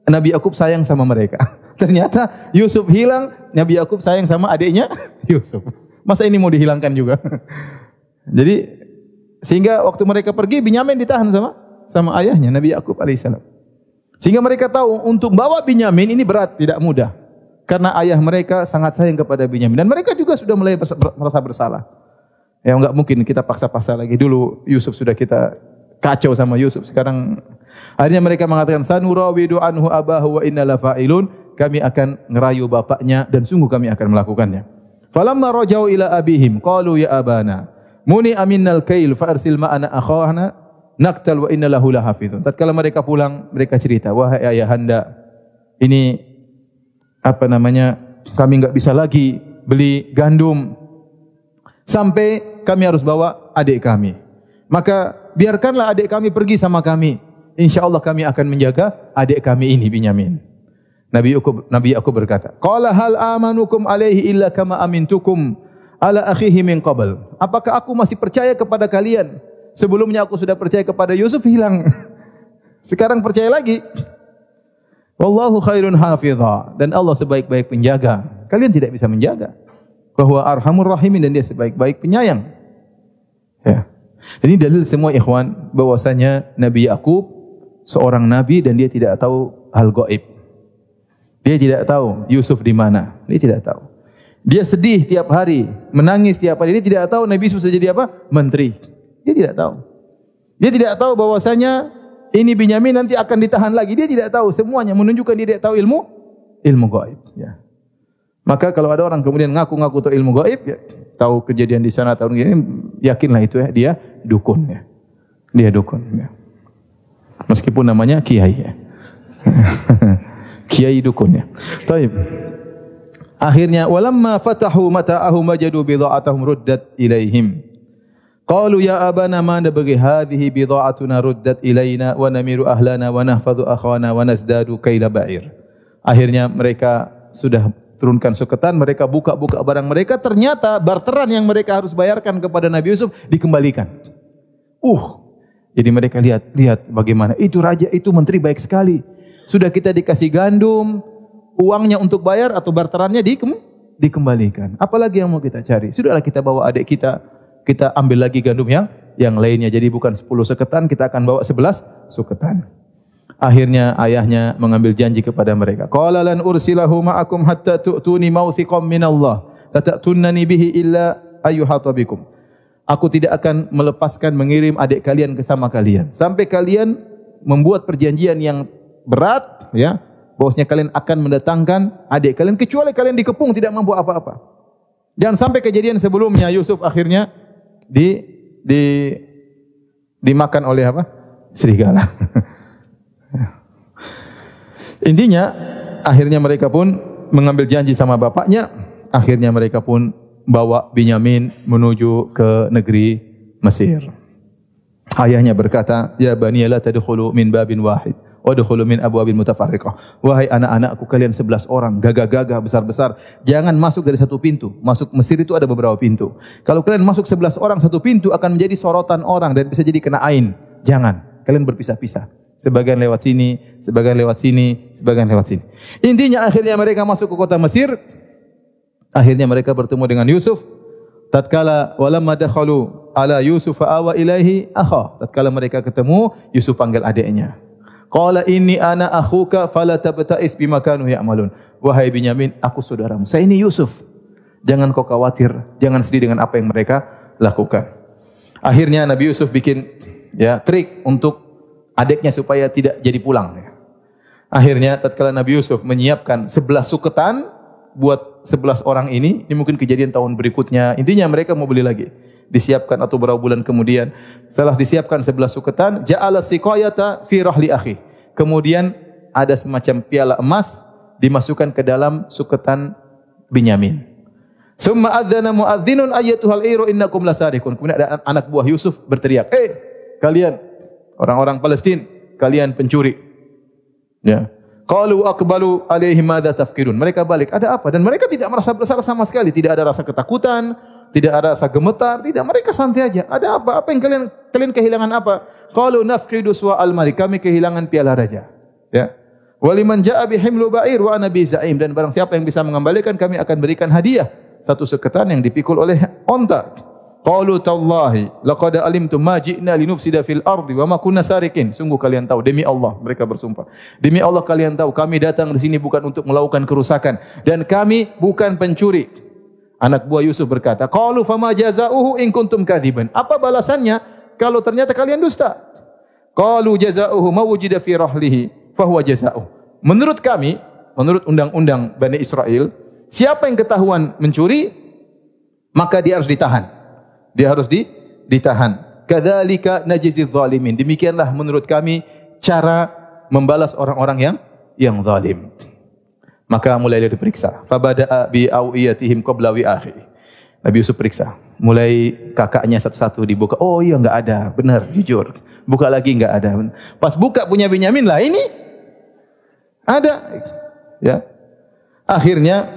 Nabi Yakub sayang sama mereka. [laughs] Ternyata Yusuf hilang, Nabi Yakub sayang sama adiknya [laughs] Yusuf. Masa ini mau dihilangkan juga? [laughs] Jadi sehingga waktu mereka pergi, Binyamin ditahan sama sama ayahnya Nabi Yakub alaihissalam. Sehingga mereka tahu untuk bawa Binyamin ini berat, tidak mudah. Karena ayah mereka sangat sayang kepada Binyamin. Dan mereka juga sudah mulai merasa bersalah. Ya enggak mungkin kita paksa-paksa lagi. Dulu Yusuf sudah kita kacau sama Yusuf. Sekarang akhirnya mereka mengatakan sanurawidu anhu abahu wa inna fa'ilun. Kami akan ngerayu bapaknya dan sungguh kami akan melakukannya. Falamma rajau ila abihim qalu ya abana muni aminnal kail fa arsil ma'ana akhana naqtal wa inna lahu lahafizun. Tatkala mereka pulang, mereka cerita, wahai ayahanda, ini apa namanya? Kami enggak bisa lagi beli gandum sampai kami harus bawa adik kami. Maka biarkanlah adik kami pergi sama kami. Insyaallah kami akan menjaga adik kami ini Binyamin. Nabi Yakub Nabi Yakub berkata, "Qala hal amanukum alaihi illa kama amintukum ala akhihi min qabl." Apakah aku masih percaya kepada kalian Sebelumnya aku sudah percaya kepada Yusuf hilang. [laughs] Sekarang percaya lagi. Wallahu khairun hafidha dan Allah sebaik-baik penjaga. Kalian tidak bisa menjaga. Bahwa arhamur rahimin dan dia sebaik-baik penyayang. Ya. Ini dalil semua ikhwan bahwasanya Nabi Yakub seorang nabi dan dia tidak tahu hal gaib. Dia tidak tahu Yusuf di mana. Dia tidak tahu. Dia sedih tiap hari, menangis tiap hari. Dia tidak tahu Nabi Yusuf jadi apa? Menteri. Dia tidak tahu. Dia tidak tahu bahwasanya ini Binyamin nanti akan ditahan lagi. Dia tidak tahu semuanya menunjukkan dia tidak tahu ilmu ilmu gaib. Ya. Maka kalau ada orang kemudian ngaku-ngaku tahu ilmu gaib, ya, tahu kejadian di sana tahun ini, yakinlah itu ya dia dukun ya. Dia dukun ya. Meskipun namanya kiai ya. [laughs] kiai dukun ya. Taib. Akhirnya walamma fatahu mata'ahum wajadu bidha'atahum ruddat ilaihim. Qalu ya abana ma da bagi hadhihi bidha'atuna ruddat ilaina wa namiru ahlana wa nahfadhu akhwana wa nazdadu kayla ba'ir. Akhirnya mereka sudah turunkan suketan, mereka buka-buka barang mereka, ternyata barteran yang mereka harus bayarkan kepada Nabi Yusuf dikembalikan. Uh, jadi mereka lihat, lihat bagaimana itu raja itu menteri baik sekali. Sudah kita dikasih gandum, uangnya untuk bayar atau barterannya dikem, dikembalikan. Apalagi yang mau kita cari? Sudahlah kita bawa adik kita kita ambil lagi gandum yang yang lainnya. Jadi bukan 10 suketan, kita akan bawa 11 suketan. Akhirnya ayahnya mengambil janji kepada mereka. Qala lan ursilahu ma'akum hatta tu'tuni mawthiqam min Allah. Tatatunnani bihi illa ayyuhata bikum. Aku tidak akan melepaskan mengirim adik kalian ke sama kalian sampai kalian membuat perjanjian yang berat ya bahwasanya kalian akan mendatangkan adik kalian kecuali kalian dikepung tidak mampu apa-apa. Jangan sampai kejadian sebelumnya Yusuf akhirnya di di dimakan oleh apa? Serigala. [laughs] Intinya akhirnya mereka pun mengambil janji sama bapaknya, akhirnya mereka pun bawa Binyamin menuju ke negeri Mesir. Ayahnya berkata, "Ya bani la tadkhulu min babin wahid." Wadkhulu min abwabin mutafarriqah. Wahai anak-anakku kalian sebelas orang, gagah-gagah besar-besar, jangan masuk dari satu pintu. Masuk Mesir itu ada beberapa pintu. Kalau kalian masuk sebelas orang satu pintu akan menjadi sorotan orang dan bisa jadi kena ain. Jangan. Kalian berpisah-pisah. Sebagian lewat sini, sebagian lewat sini, sebagian lewat sini. Intinya akhirnya mereka masuk ke kota Mesir. Akhirnya mereka bertemu dengan Yusuf. tatkala walamma dakhalu ala Yusuf awa ilaihi akha tatkala mereka ketemu Yusuf panggil adiknya qala inni ana akhuka fala tabta'is bima kanu ya'malun wahai Binyamin aku saudaramu saya ini Yusuf jangan kau khawatir jangan sedih dengan apa yang mereka lakukan akhirnya Nabi Yusuf bikin ya trik untuk adiknya supaya tidak jadi pulang ya. Akhirnya tatkala Nabi Yusuf menyiapkan sebelas suketan buat sebelas orang ini, ini mungkin kejadian tahun berikutnya. Intinya mereka mau beli lagi. Disiapkan atau beberapa bulan kemudian, setelah disiapkan sebelas suketan, ja'ala siqayata fi rahli akhi. Kemudian ada semacam piala emas dimasukkan ke dalam suketan Binyamin. Summa adzana muadzinun ayyatuhal iru innakum lasarikun. Kemudian ada anak buah Yusuf berteriak, "Eh, kalian orang-orang Palestin, kalian pencuri." Ya. Qalu aqbalu alaihi madza tafkirun. Mereka balik, ada apa? Dan mereka tidak merasa bersalah sama sekali, tidak ada rasa ketakutan, tidak ada rasa gemetar, tidak. Mereka santai aja. Ada apa? Apa yang kalian kalian kehilangan apa? Qalu nafqidu suwa al-malik. Kami kehilangan piala raja. Ya. Waliman ja'a bihimlu ba'ir wa ana zaim dan barang siapa yang bisa mengembalikan kami akan berikan hadiah satu seketan yang dipikul oleh onta. Qalu tallahi laqad alimtum ma ji'na linufsida fil ardi wa ma kunna sarikin. Sungguh kalian tahu demi Allah mereka bersumpah. Demi Allah kalian tahu kami datang di sini bukan untuk melakukan kerusakan dan kami bukan pencuri. Anak buah Yusuf berkata, "Qalu fama jazaohu in kuntum kadziban." Apa balasannya kalau ternyata kalian dusta? Qalu jazaohu ma wujida fi rahlihi fa huwa jazaoh. Menurut kami, menurut undang-undang Bani Israel, siapa yang ketahuan mencuri maka dia harus ditahan dia harus di, ditahan. Kadzalika najzi zalimin. Demikianlah menurut kami cara membalas orang-orang yang yang zalim. Maka mulai dia diperiksa. Fabada'a bi awiyatihim qabla wi akhi. Nabi Yusuf periksa. Mulai kakaknya satu-satu dibuka. Oh iya enggak ada. Benar, jujur. Buka lagi enggak ada. Pas buka punya Benyamin lah ini. Ada. Ya. Akhirnya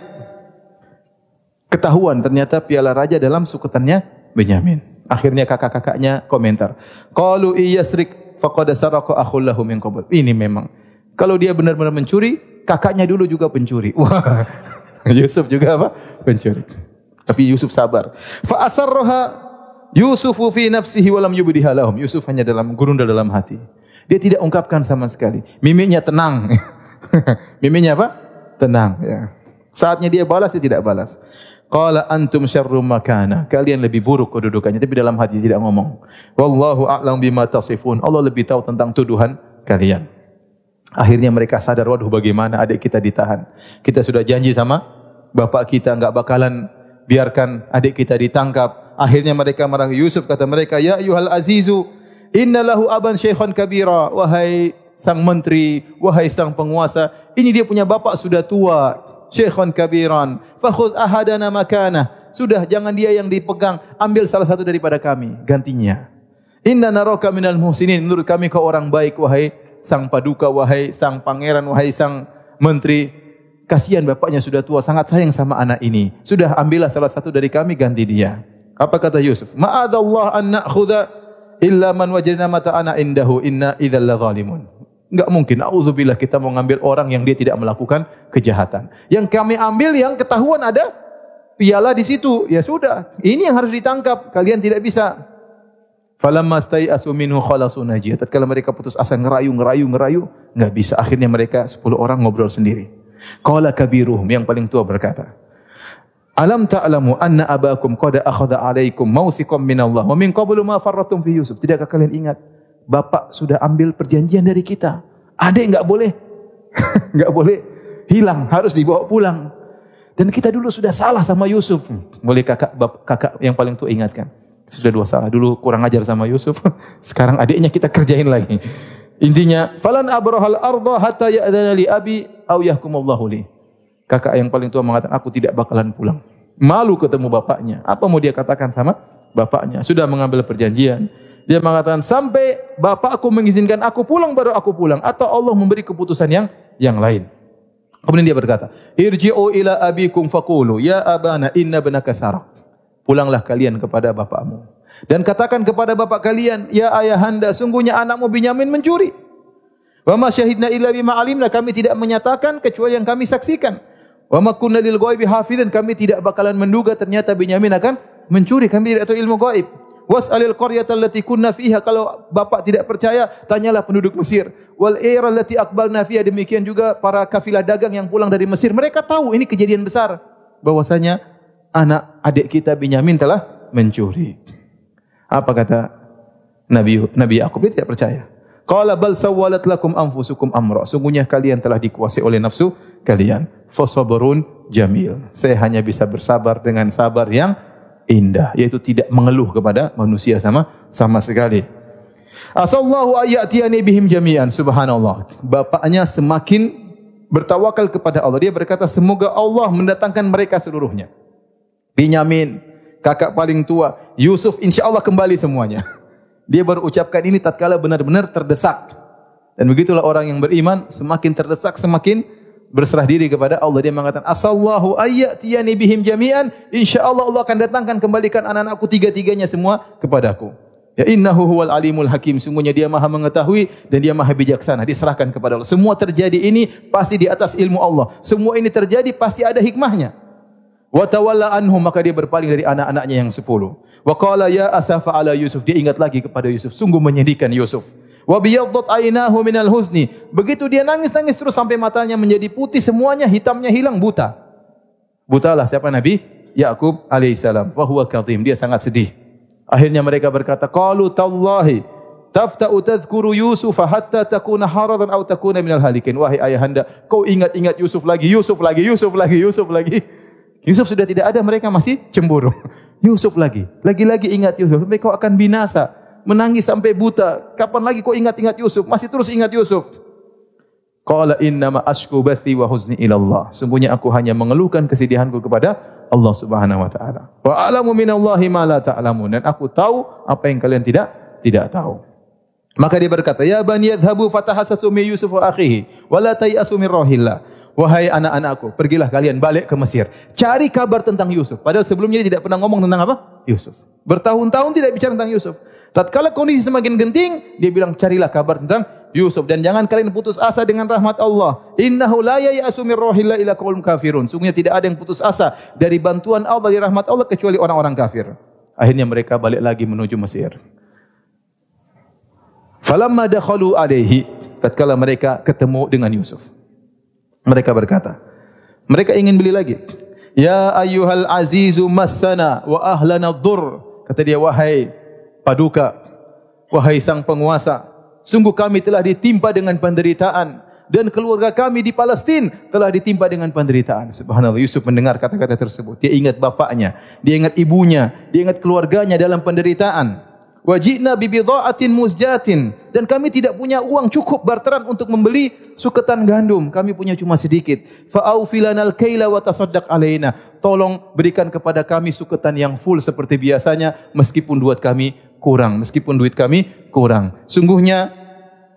ketahuan ternyata piala raja dalam sukutannya Benyamin. Akhirnya kakak-kakaknya komentar. Qalu iyasrik faqad saraka akhul lahu min qabl. Ini memang kalau dia benar-benar mencuri, kakaknya dulu juga pencuri. [laughs] Wah. Yusuf juga apa? Pencuri. Tapi Yusuf sabar. Fa asarraha Yusuf fi nafsihi wa lam yubdiha lahum. Yusuf hanya dalam gurunda dalam hati. Dia tidak ungkapkan sama sekali. Mimiknya tenang. [laughs] Mimiknya apa? Tenang ya. Saatnya dia balas dia tidak balas. Qala antum syarrum makana. Kalian lebih buruk kedudukannya tapi dalam hati tidak ngomong. Wallahu a'lam bima tasifun. Allah lebih tahu tentang tuduhan kalian. Akhirnya mereka sadar waduh bagaimana adik kita ditahan. Kita sudah janji sama bapak kita enggak bakalan biarkan adik kita ditangkap. Akhirnya mereka marah Yusuf kata mereka ya ayyuhal azizu innalahu aban syaikhan kabira wahai sang menteri wahai sang penguasa ini dia punya bapak sudah tua syekhon kabiran. Fakhuz ahadana makana. Sudah, jangan dia yang dipegang. Ambil salah satu daripada kami. Gantinya. Inna naroka minal muhsinin. Menurut kami kau orang baik, wahai sang paduka, wahai sang pangeran, wahai sang menteri. Kasihan bapaknya sudah tua, sangat sayang sama anak ini. Sudah, ambillah salah satu dari kami, ganti dia. Apa kata Yusuf? Ma'adallah an na'khudha illa man wajadna mata ana indahu inna idzal zalimun. Enggak mungkin. Auzubillah kita mau ngambil orang yang dia tidak melakukan kejahatan. Yang kami ambil yang ketahuan ada piala di situ. Ya sudah. Ini yang harus ditangkap. Kalian tidak bisa. Falamma stai'asu minhu khalasu najiyah. Tatkala mereka putus asa ngerayu, ngerayu, ngerayu. Enggak bisa. Akhirnya mereka 10 orang ngobrol sendiri. Qala kabiruhum yang paling tua berkata. Alam ta'lamu anna abakum qad akhadha 'alaikum mawthiqan min Allah wa min qablu ma farratum fi Yusuf. Tidakkah kalian ingat Bapak sudah ambil perjanjian dari kita. Adik enggak boleh. [laughs] enggak boleh hilang, harus dibawa pulang. Dan kita dulu sudah salah sama Yusuf. Boleh kakak bap, kakak yang paling tua ingatkan. Sudah dua salah. Dulu kurang ajar sama Yusuf. [laughs] Sekarang adiknya kita kerjain lagi. Intinya, falan abrahal arda hatta ya'dana li abi aw yahkumullahu li. Kakak yang paling tua mengatakan, aku tidak bakalan pulang. Malu ketemu bapaknya. Apa mau dia katakan sama bapaknya? Sudah mengambil perjanjian. Dia mengatakan sampai bapak aku mengizinkan aku pulang baru aku pulang atau Allah memberi keputusan yang yang lain. Kemudian dia berkata, "Irji'u ila abikum faqulu ya abana inna sarak." Pulanglah kalian kepada bapakmu dan katakan kepada bapak kalian, "Ya ayahanda, sungguhnya anakmu Binyamin mencuri." Wa ma syahidna illa bima alimna, kami tidak menyatakan kecuali yang kami saksikan. Wa ma kunna lil ghaibi hafizan, kami tidak bakalan menduga ternyata Binyamin akan mencuri, kami tidak tahu ilmu gaib. Was'alil qaryata allati kunna fiha kalau bapak tidak percaya tanyalah penduduk Mesir. Wal ira allati aqbalna fiha demikian juga para kafilah dagang yang pulang dari Mesir. Mereka tahu ini kejadian besar bahwasanya anak adik kita Binyamin telah mencuri. Apa kata Nabi Nabi Yakub dia tidak percaya. Qala bal sawwalat lakum anfusukum amra. Sungguhnya kalian telah dikuasai oleh nafsu kalian. Fasabrun jamil. Saya hanya bisa bersabar dengan sabar yang indah yaitu tidak mengeluh kepada manusia sama sama sekali. Asallahu ayatiyani bihim jami'an subhanallah. Bapaknya semakin bertawakal kepada Allah. Dia berkata semoga Allah mendatangkan mereka seluruhnya. Binyamin, kakak paling tua, Yusuf insya Allah kembali semuanya. Dia baru ucapkan ini tatkala benar-benar terdesak. Dan begitulah orang yang beriman semakin terdesak semakin berserah diri kepada Allah. Dia mengatakan asallahu ayyatiyani bihim jami'an. Insyaallah Allah akan datangkan kembalikan anak-anakku tiga-tiganya semua kepadaku. Ya innahu huwal alimul hakim. Sungguhnya dia maha mengetahui dan dia maha bijaksana. Diserahkan kepada Allah. Semua terjadi ini pasti di atas ilmu Allah. Semua ini terjadi pasti ada hikmahnya. Wa tawalla anhum maka dia berpaling dari anak-anaknya yang sepuluh. Wa qala ya asafa ala yusuf. Dia ingat lagi kepada yusuf. Sungguh menyedihkan yusuf wa biyaddat aynahu minal huzni. Begitu dia nangis-nangis terus sampai matanya menjadi putih semuanya hitamnya hilang buta. Butalah siapa nabi? Yakub alaihissalam. Wa huwa kadhim. Dia sangat sedih. Akhirnya mereka berkata qalu tallahi tafta'u tadhkuru yusuf hatta takuna haradan aw takuna minal halikin. Wahai ayahanda kau ingat-ingat yusuf lagi yusuf lagi yusuf lagi yusuf lagi. Yusuf sudah tidak ada mereka masih cemburu. [laughs] Yusuf lagi. Lagi-lagi ingat yusuf kau akan binasa menangis sampai buta. Kapan lagi kau ingat-ingat Yusuf? Masih terus ingat Yusuf. Qala inna ma ashku bathi wa huzni ila Allah. Sungguhnya aku hanya mengeluhkan kesedihanku kepada Allah Subhanahu wa taala. Wa a'lamu minallahi ma la ta'lamun. Dan aku tahu apa yang kalian tidak tidak tahu. Maka dia berkata, "Ya bani yadhhabu fatahassasu min Yusuf wa akhihi wa la tayasu min rahillah." Wahai anak-anakku, pergilah kalian balik ke Mesir. Cari kabar tentang Yusuf. Padahal sebelumnya dia tidak pernah ngomong tentang apa? Yusuf. Bertahun-tahun tidak bicara tentang Yusuf. Tatkala kondisi semakin genting, dia bilang carilah kabar tentang Yusuf dan jangan kalian putus asa dengan rahmat Allah. Innahu la ya'asu min rahillah ila kafirun. Sungguhnya tidak ada yang putus asa dari bantuan Allah dari rahmat Allah kecuali orang-orang kafir. Akhirnya mereka balik lagi menuju Mesir. Falamma dakhalu alaihi tatkala mereka ketemu dengan Yusuf. Mereka berkata, mereka ingin beli lagi. Ya ayyuhal azizu massana wa ahlana dhur. Kata dia wahai paduka wahai sang penguasa sungguh kami telah ditimpa dengan penderitaan dan keluarga kami di Palestin telah ditimpa dengan penderitaan. Subhanallah Yusuf mendengar kata-kata tersebut. Dia ingat bapaknya dia ingat ibunya dia ingat keluarganya dalam penderitaan. Wajibna bibidha'atin muzjatin. Dan kami tidak punya uang cukup barteran untuk membeli suketan gandum. Kami punya cuma sedikit. Fa'aufilanal kaila wa tasaddaq alaina. Tolong berikan kepada kami suketan yang full seperti biasanya meskipun duit kami kurang. Meskipun duit kami kurang. Sungguhnya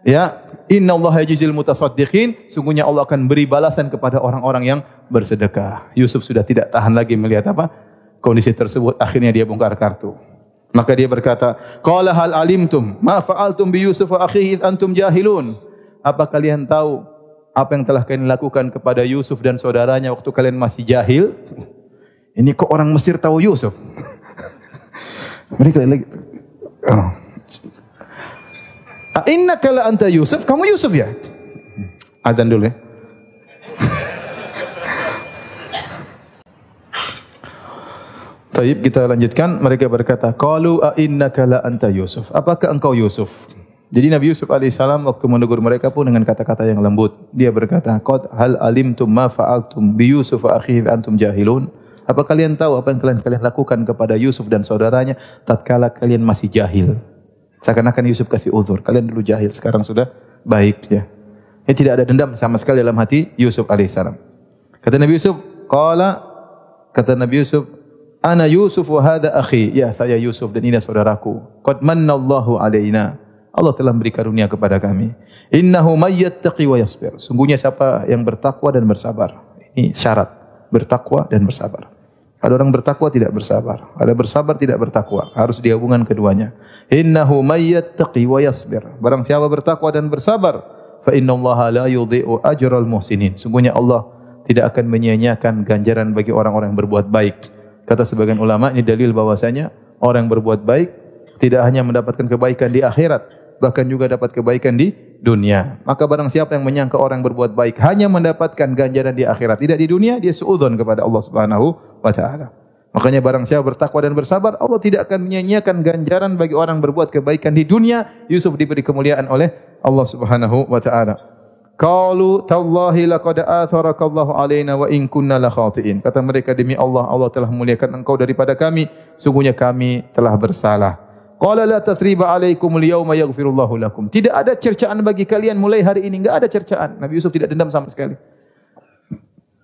ya innallaha yajzil mutasaddiqin. Sungguhnya Allah akan beri balasan kepada orang-orang yang bersedekah. Yusuf sudah tidak tahan lagi melihat apa? Kondisi tersebut. Akhirnya dia bongkar kartu. Maka dia berkata qala hal alimtum? Ma fa'altum bi yusuf wa akhihi antum jahilun? Apa kalian tahu apa yang telah kalian lakukan kepada Yusuf dan saudaranya waktu kalian masih jahil? Ini kok orang Mesir tahu Yusuf? Mereka lagi. Inna kala anta Yusuf, kamu Yusuf ya? Adzan dulu ya. [laughs] Taib kita lanjutkan. Mereka berkata, Qalu a inna kala anta Yusuf. Apakah engkau Yusuf? Jadi Nabi Yusuf alaihissalam waktu menegur mereka pun dengan kata-kata yang lembut. Dia berkata, Qad hal alimtum ma fa'altum bi Yusuf wa akhihi antum jahilun. Apa kalian tahu apa yang kalian kalian lakukan kepada Yusuf dan saudaranya tatkala kalian masih jahil? Seakan-akan Yusuf kasih uzur. Kalian dulu jahil, sekarang sudah baik ya. Ini tidak ada dendam sama sekali dalam hati Yusuf alaihissalam. Kata Nabi Yusuf, qala kata Nabi Yusuf, ana Yusuf wa hada akhi. Ya, saya Yusuf dan ini saudaraku. Qad manna Allahu alaina. Allah telah beri karunia kepada kami. Innahu may yattaqi wa yasbir. Sungguhnya siapa yang bertakwa dan bersabar. Ini syarat bertakwa dan bersabar. Ada orang bertakwa tidak bersabar. Ada bersabar tidak bertakwa. Harus dihubungkan keduanya. Innahu mayyattaqi wa yasbir. Barang siapa bertakwa dan bersabar, fa innallaha la yudhi'u ajral muhsinin. Sungguhnya Allah tidak akan menyia-nyiakan ganjaran bagi orang-orang yang berbuat baik. Kata sebagian ulama ini dalil bahwasanya orang yang berbuat baik tidak hanya mendapatkan kebaikan di akhirat, bahkan juga dapat kebaikan di dunia. Maka barang siapa yang menyangka orang berbuat baik hanya mendapatkan ganjaran di akhirat, tidak di dunia, dia suudzon kepada Allah Subhanahu wa taala. Makanya barang siapa bertakwa dan bersabar, Allah tidak akan menyia-nyiakan ganjaran bagi orang berbuat kebaikan di dunia. Yusuf diberi kemuliaan oleh Allah Subhanahu wa taala. Qalu tallahi laqad atharakallahu alaina wa in kunna la khatiin. Kata mereka demi Allah Allah telah memuliakan engkau daripada kami, sungguhnya kami telah bersalah. Qala la tathriba alaikum al-yawma yaghfirullahu lakum. Tidak ada cercaan bagi kalian mulai hari ini, enggak ada cercaan. Nabi Yusuf tidak dendam sama sekali.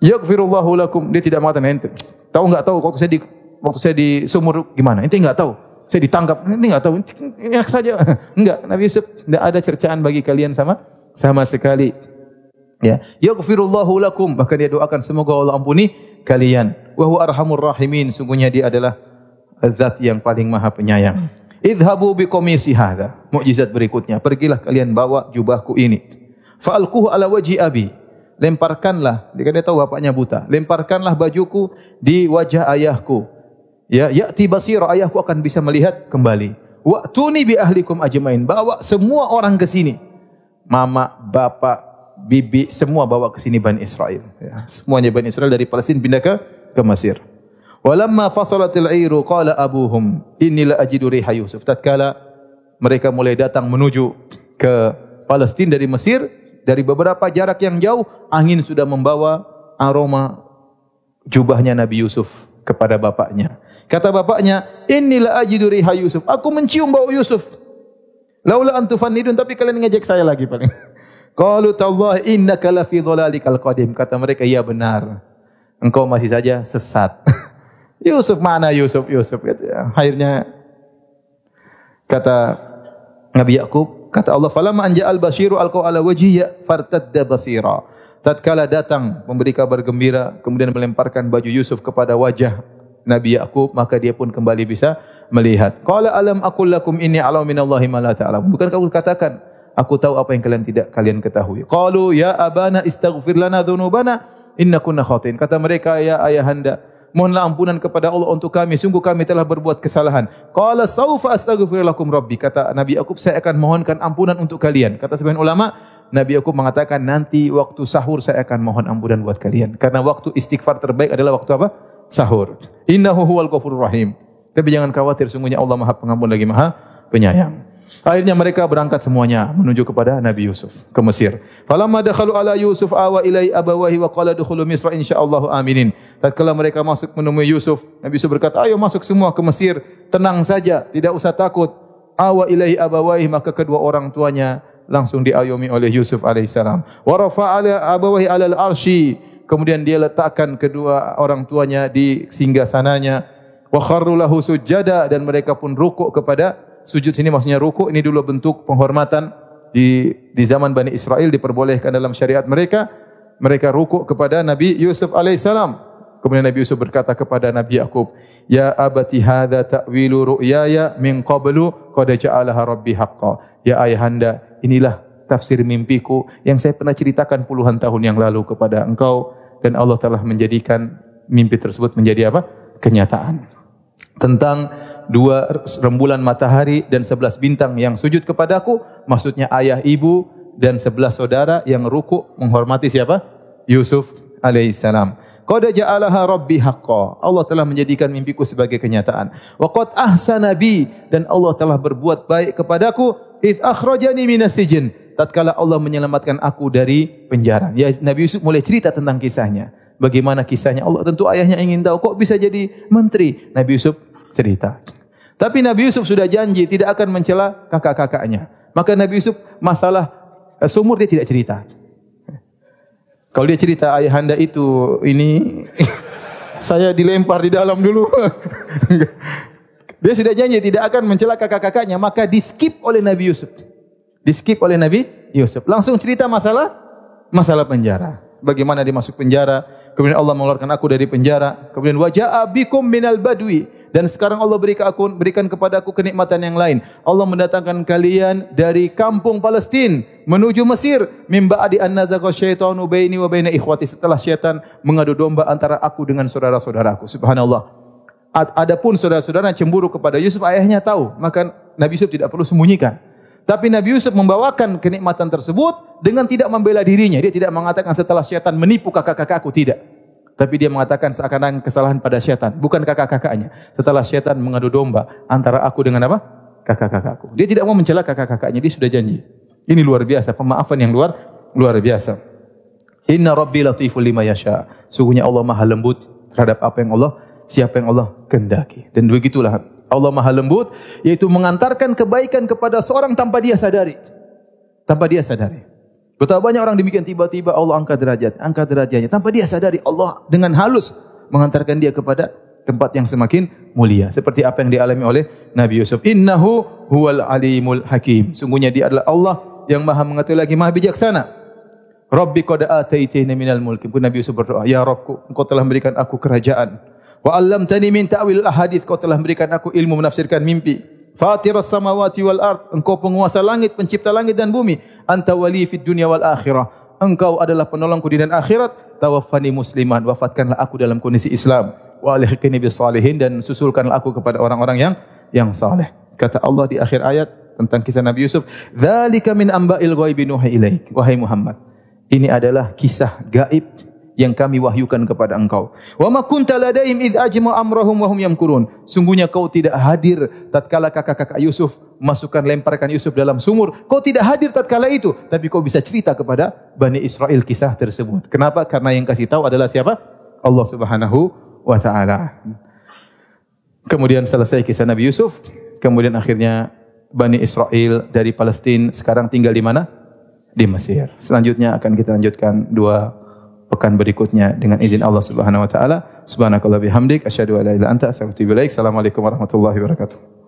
Yaghfirullahu lakum. Dia tidak mengatakan ente. Tahu enggak tahu waktu saya di waktu saya di sumur gimana? Ente enggak tahu. Saya ditangkap, ente enggak tahu. Enak saja. [laughs] Enggak, Nabi Yusuf tidak ada cercaan bagi kalian sama sama sekali. Ya, yaghfirullahu lakum bahkan dia doakan semoga Allah ampuni kalian. Wa huwa arhamur rahimin sungguhnya dia adalah zat yang paling maha penyayang. Idhabu bi qamisi hadha. Mukjizat berikutnya, pergilah kalian bawa jubahku ini. Fa'alquhu ala wajhi abi. Lemparkanlah, dia dia tahu bapaknya buta. Lemparkanlah bajuku di wajah ayahku. Ya, ya'ti basira ayahku akan bisa melihat kembali. Wa'tuni bi ahlikum ajmain. Bawa semua orang ke sini mama, bapa, bibi semua bawa ke sini Bani Israel. Ya. Semuanya Bani Israel dari Palestin pindah ke ke Mesir. Walamma fasalatil airu qala abuhum inni la ajidu riha Yusuf. Tatkala mereka mulai datang menuju ke Palestin dari Mesir dari beberapa jarak yang jauh angin sudah membawa aroma jubahnya Nabi Yusuf kepada bapaknya. Kata bapaknya, "Inilah ajidu riha Yusuf." Aku mencium bau Yusuf. Laula antu fanidun tapi kalian ngejek saya lagi paling. [laughs] Qalu tallah innaka la fi dhalalikal qadim. Kata mereka, "Ya benar. Engkau masih saja sesat." [laughs] Yusuf mana Yusuf? Yusuf akhirnya kata Nabi Yakub, kata Allah, "Falamma anja'al basyiru alqa ala wajhihi fartadda basira." Tatkala datang memberi kabar gembira, kemudian melemparkan baju Yusuf kepada wajah Nabi Yakub, maka dia pun kembali bisa melihat. Qala alam aqul lakum inni a'lamu minallahi ma la ta'lamun. Bukan kamu katakan aku tahu apa yang kalian tidak kalian ketahui. Qalu ya abana istaghfir lana dhunubana innakunna khatin. Kata mereka ya ayahanda mohonlah ampunan kepada Allah untuk kami sungguh kami telah berbuat kesalahan. Qala saufa astaghfir lakum rabbi. Kata Nabi Yakub saya akan mohonkan ampunan untuk kalian. Kata sebagian ulama Nabi Yakub mengatakan nanti waktu sahur saya akan mohon ampunan buat kalian. Karena waktu istighfar terbaik adalah waktu apa? Sahur. Innahu huwal ghafurur rahim. Tapi jangan khawatir, sungguhnya Allah Maha Pengampun lagi Maha Penyayang. Akhirnya mereka berangkat semuanya menuju kepada Nabi Yusuf ke Mesir. Falamma dakhalu ala Yusuf awa ilai abawahi wa qala dukhulu Misra insyaallah aminin. Tatkala mereka masuk menemui Yusuf, Nabi Yusuf berkata, "Ayo masuk semua ke Mesir, tenang saja, tidak usah takut." Awa ilai abawahi maka kedua orang tuanya langsung diayomi oleh Yusuf alaihissalam. Wa rafa'a abawahi ala al-arsy. Kemudian dia letakkan kedua orang tuanya di singgasananya wa kharru lahu sujada dan mereka pun rukuk kepada sujud sini maksudnya rukuk ini dulu bentuk penghormatan di di zaman Bani Israel diperbolehkan dalam syariat mereka mereka rukuk kepada Nabi Yusuf alaihissalam kemudian Nabi Yusuf berkata kepada Nabi Yakub ya abati hadza ta'wilu ru'yaya min qablu qad ja'alaha rabbi haqqan ya ayahanda inilah tafsir mimpiku yang saya pernah ceritakan puluhan tahun yang lalu kepada engkau dan Allah telah menjadikan mimpi tersebut menjadi apa kenyataan tentang dua rembulan matahari dan sebelas bintang yang sujud kepadaku, maksudnya ayah ibu dan sebelas saudara yang ruku menghormati siapa? Yusuf alaihissalam. Qad ja'alaha rabbi haqqa. Allah telah menjadikan mimpiku sebagai kenyataan. Wa qad ahsana bi dan Allah telah berbuat baik kepadaku id akhrajani minas sijn. Tatkala Allah menyelamatkan aku dari penjara. Ya Nabi Yusuf mulai cerita tentang kisahnya. Bagaimana kisahnya Allah tentu ayahnya ingin tahu kok bisa jadi menteri. Nabi Yusuf cerita. Tapi Nabi Yusuf sudah janji tidak akan mencela kakak-kakaknya. Maka Nabi Yusuf masalah eh, sumur dia tidak cerita. Kalau dia cerita ayahanda itu ini [laughs] saya dilempar di dalam dulu. [laughs] dia sudah janji tidak akan mencela kakak-kakaknya, maka di skip oleh Nabi Yusuf. Di skip oleh Nabi Yusuf. Langsung cerita masalah masalah penjara. Bagaimana dia masuk penjara, kemudian Allah mengeluarkan aku dari penjara, kemudian wajah abikum minal badwi, dan sekarang Allah berikan aku berikan kepada aku kenikmatan yang lain. Allah mendatangkan kalian dari kampung Palestin menuju Mesir. Mimba adi an nazaqa syaitanu baini wa baina ikhwati setelah syaitan mengadu domba antara aku dengan saudara-saudaraku. Subhanallah. Adapun saudara-saudara cemburu kepada Yusuf, ayahnya tahu. Maka Nabi Yusuf tidak perlu sembunyikan. Tapi Nabi Yusuf membawakan kenikmatan tersebut dengan tidak membela dirinya. Dia tidak mengatakan setelah syaitan menipu kakak-kakakku. Tidak. Tapi dia mengatakan seakan-akan kesalahan pada syaitan. Bukan kakak-kakaknya. Setelah syaitan mengadu domba antara aku dengan apa? Kakak-kakakku. Dia tidak mau mencela kakak-kakaknya. Dia sudah janji. Ini luar biasa. Pemaafan yang luar luar biasa. Inna Rabbi latiful lima yasha. Sungguhnya Allah maha lembut terhadap apa yang Allah siapa yang Allah kendaki. Dan begitulah Allah maha lembut, yaitu mengantarkan kebaikan kepada seorang tanpa dia sadari. Tanpa dia sadari. Betapa banyak orang demikian tiba-tiba Allah angkat derajat, angkat derajatnya. Tanpa dia sadari Allah dengan halus mengantarkan dia kepada tempat yang semakin mulia. Seperti apa yang dialami oleh Nabi Yusuf. Innahu huwal alimul hakim. Sungguhnya dia adalah Allah yang maha mengetahui lagi, maha bijaksana. Rabbi qad ataitani minal mulki. Nabi Yusuf berdoa, "Ya Rabbku, Engkau telah memberikan aku kerajaan. Wa 'allamtani min ta'wil ahadits. Kau telah memberikan aku ilmu menafsirkan mimpi. Fatiras samawati wal ard. Engkau penguasa langit, pencipta langit dan bumi. Anta wali fid dunya wal akhirah. Engkau adalah penolongku di dunia akhirat. Tawaffani musliman. Wafatkanlah aku dalam kondisi Islam. Wa alihkini bis salihin dan susulkanlah aku kepada orang-orang yang yang saleh. Kata Allah di akhir ayat tentang kisah Nabi Yusuf, "Dzalika min amba'il ghaibi nuhi ilaik." Wahai Muhammad, ini adalah kisah gaib yang kami wahyukan kepada engkau. Wa ma kunta ladaihim id ajma amrahum wa hum yamkurun. Sungguhnya kau tidak hadir tatkala kakak-kakak Yusuf masukkan lemparkan Yusuf dalam sumur. Kau tidak hadir tatkala itu, tapi kau bisa cerita kepada Bani Israel kisah tersebut. Kenapa? Karena yang kasih tahu adalah siapa? Allah Subhanahu wa taala. Kemudian selesai kisah Nabi Yusuf, kemudian akhirnya Bani Israel dari Palestina sekarang tinggal di mana? di Mesir. Selanjutnya akan kita lanjutkan dua pekan berikutnya dengan izin Allah Subhanahu wa taala. Subhanakallah bihamdik asyhadu an la ilaha illa anta astaghfiruka wa atubu ilaik. Assalamualaikum warahmatullahi wabarakatuh.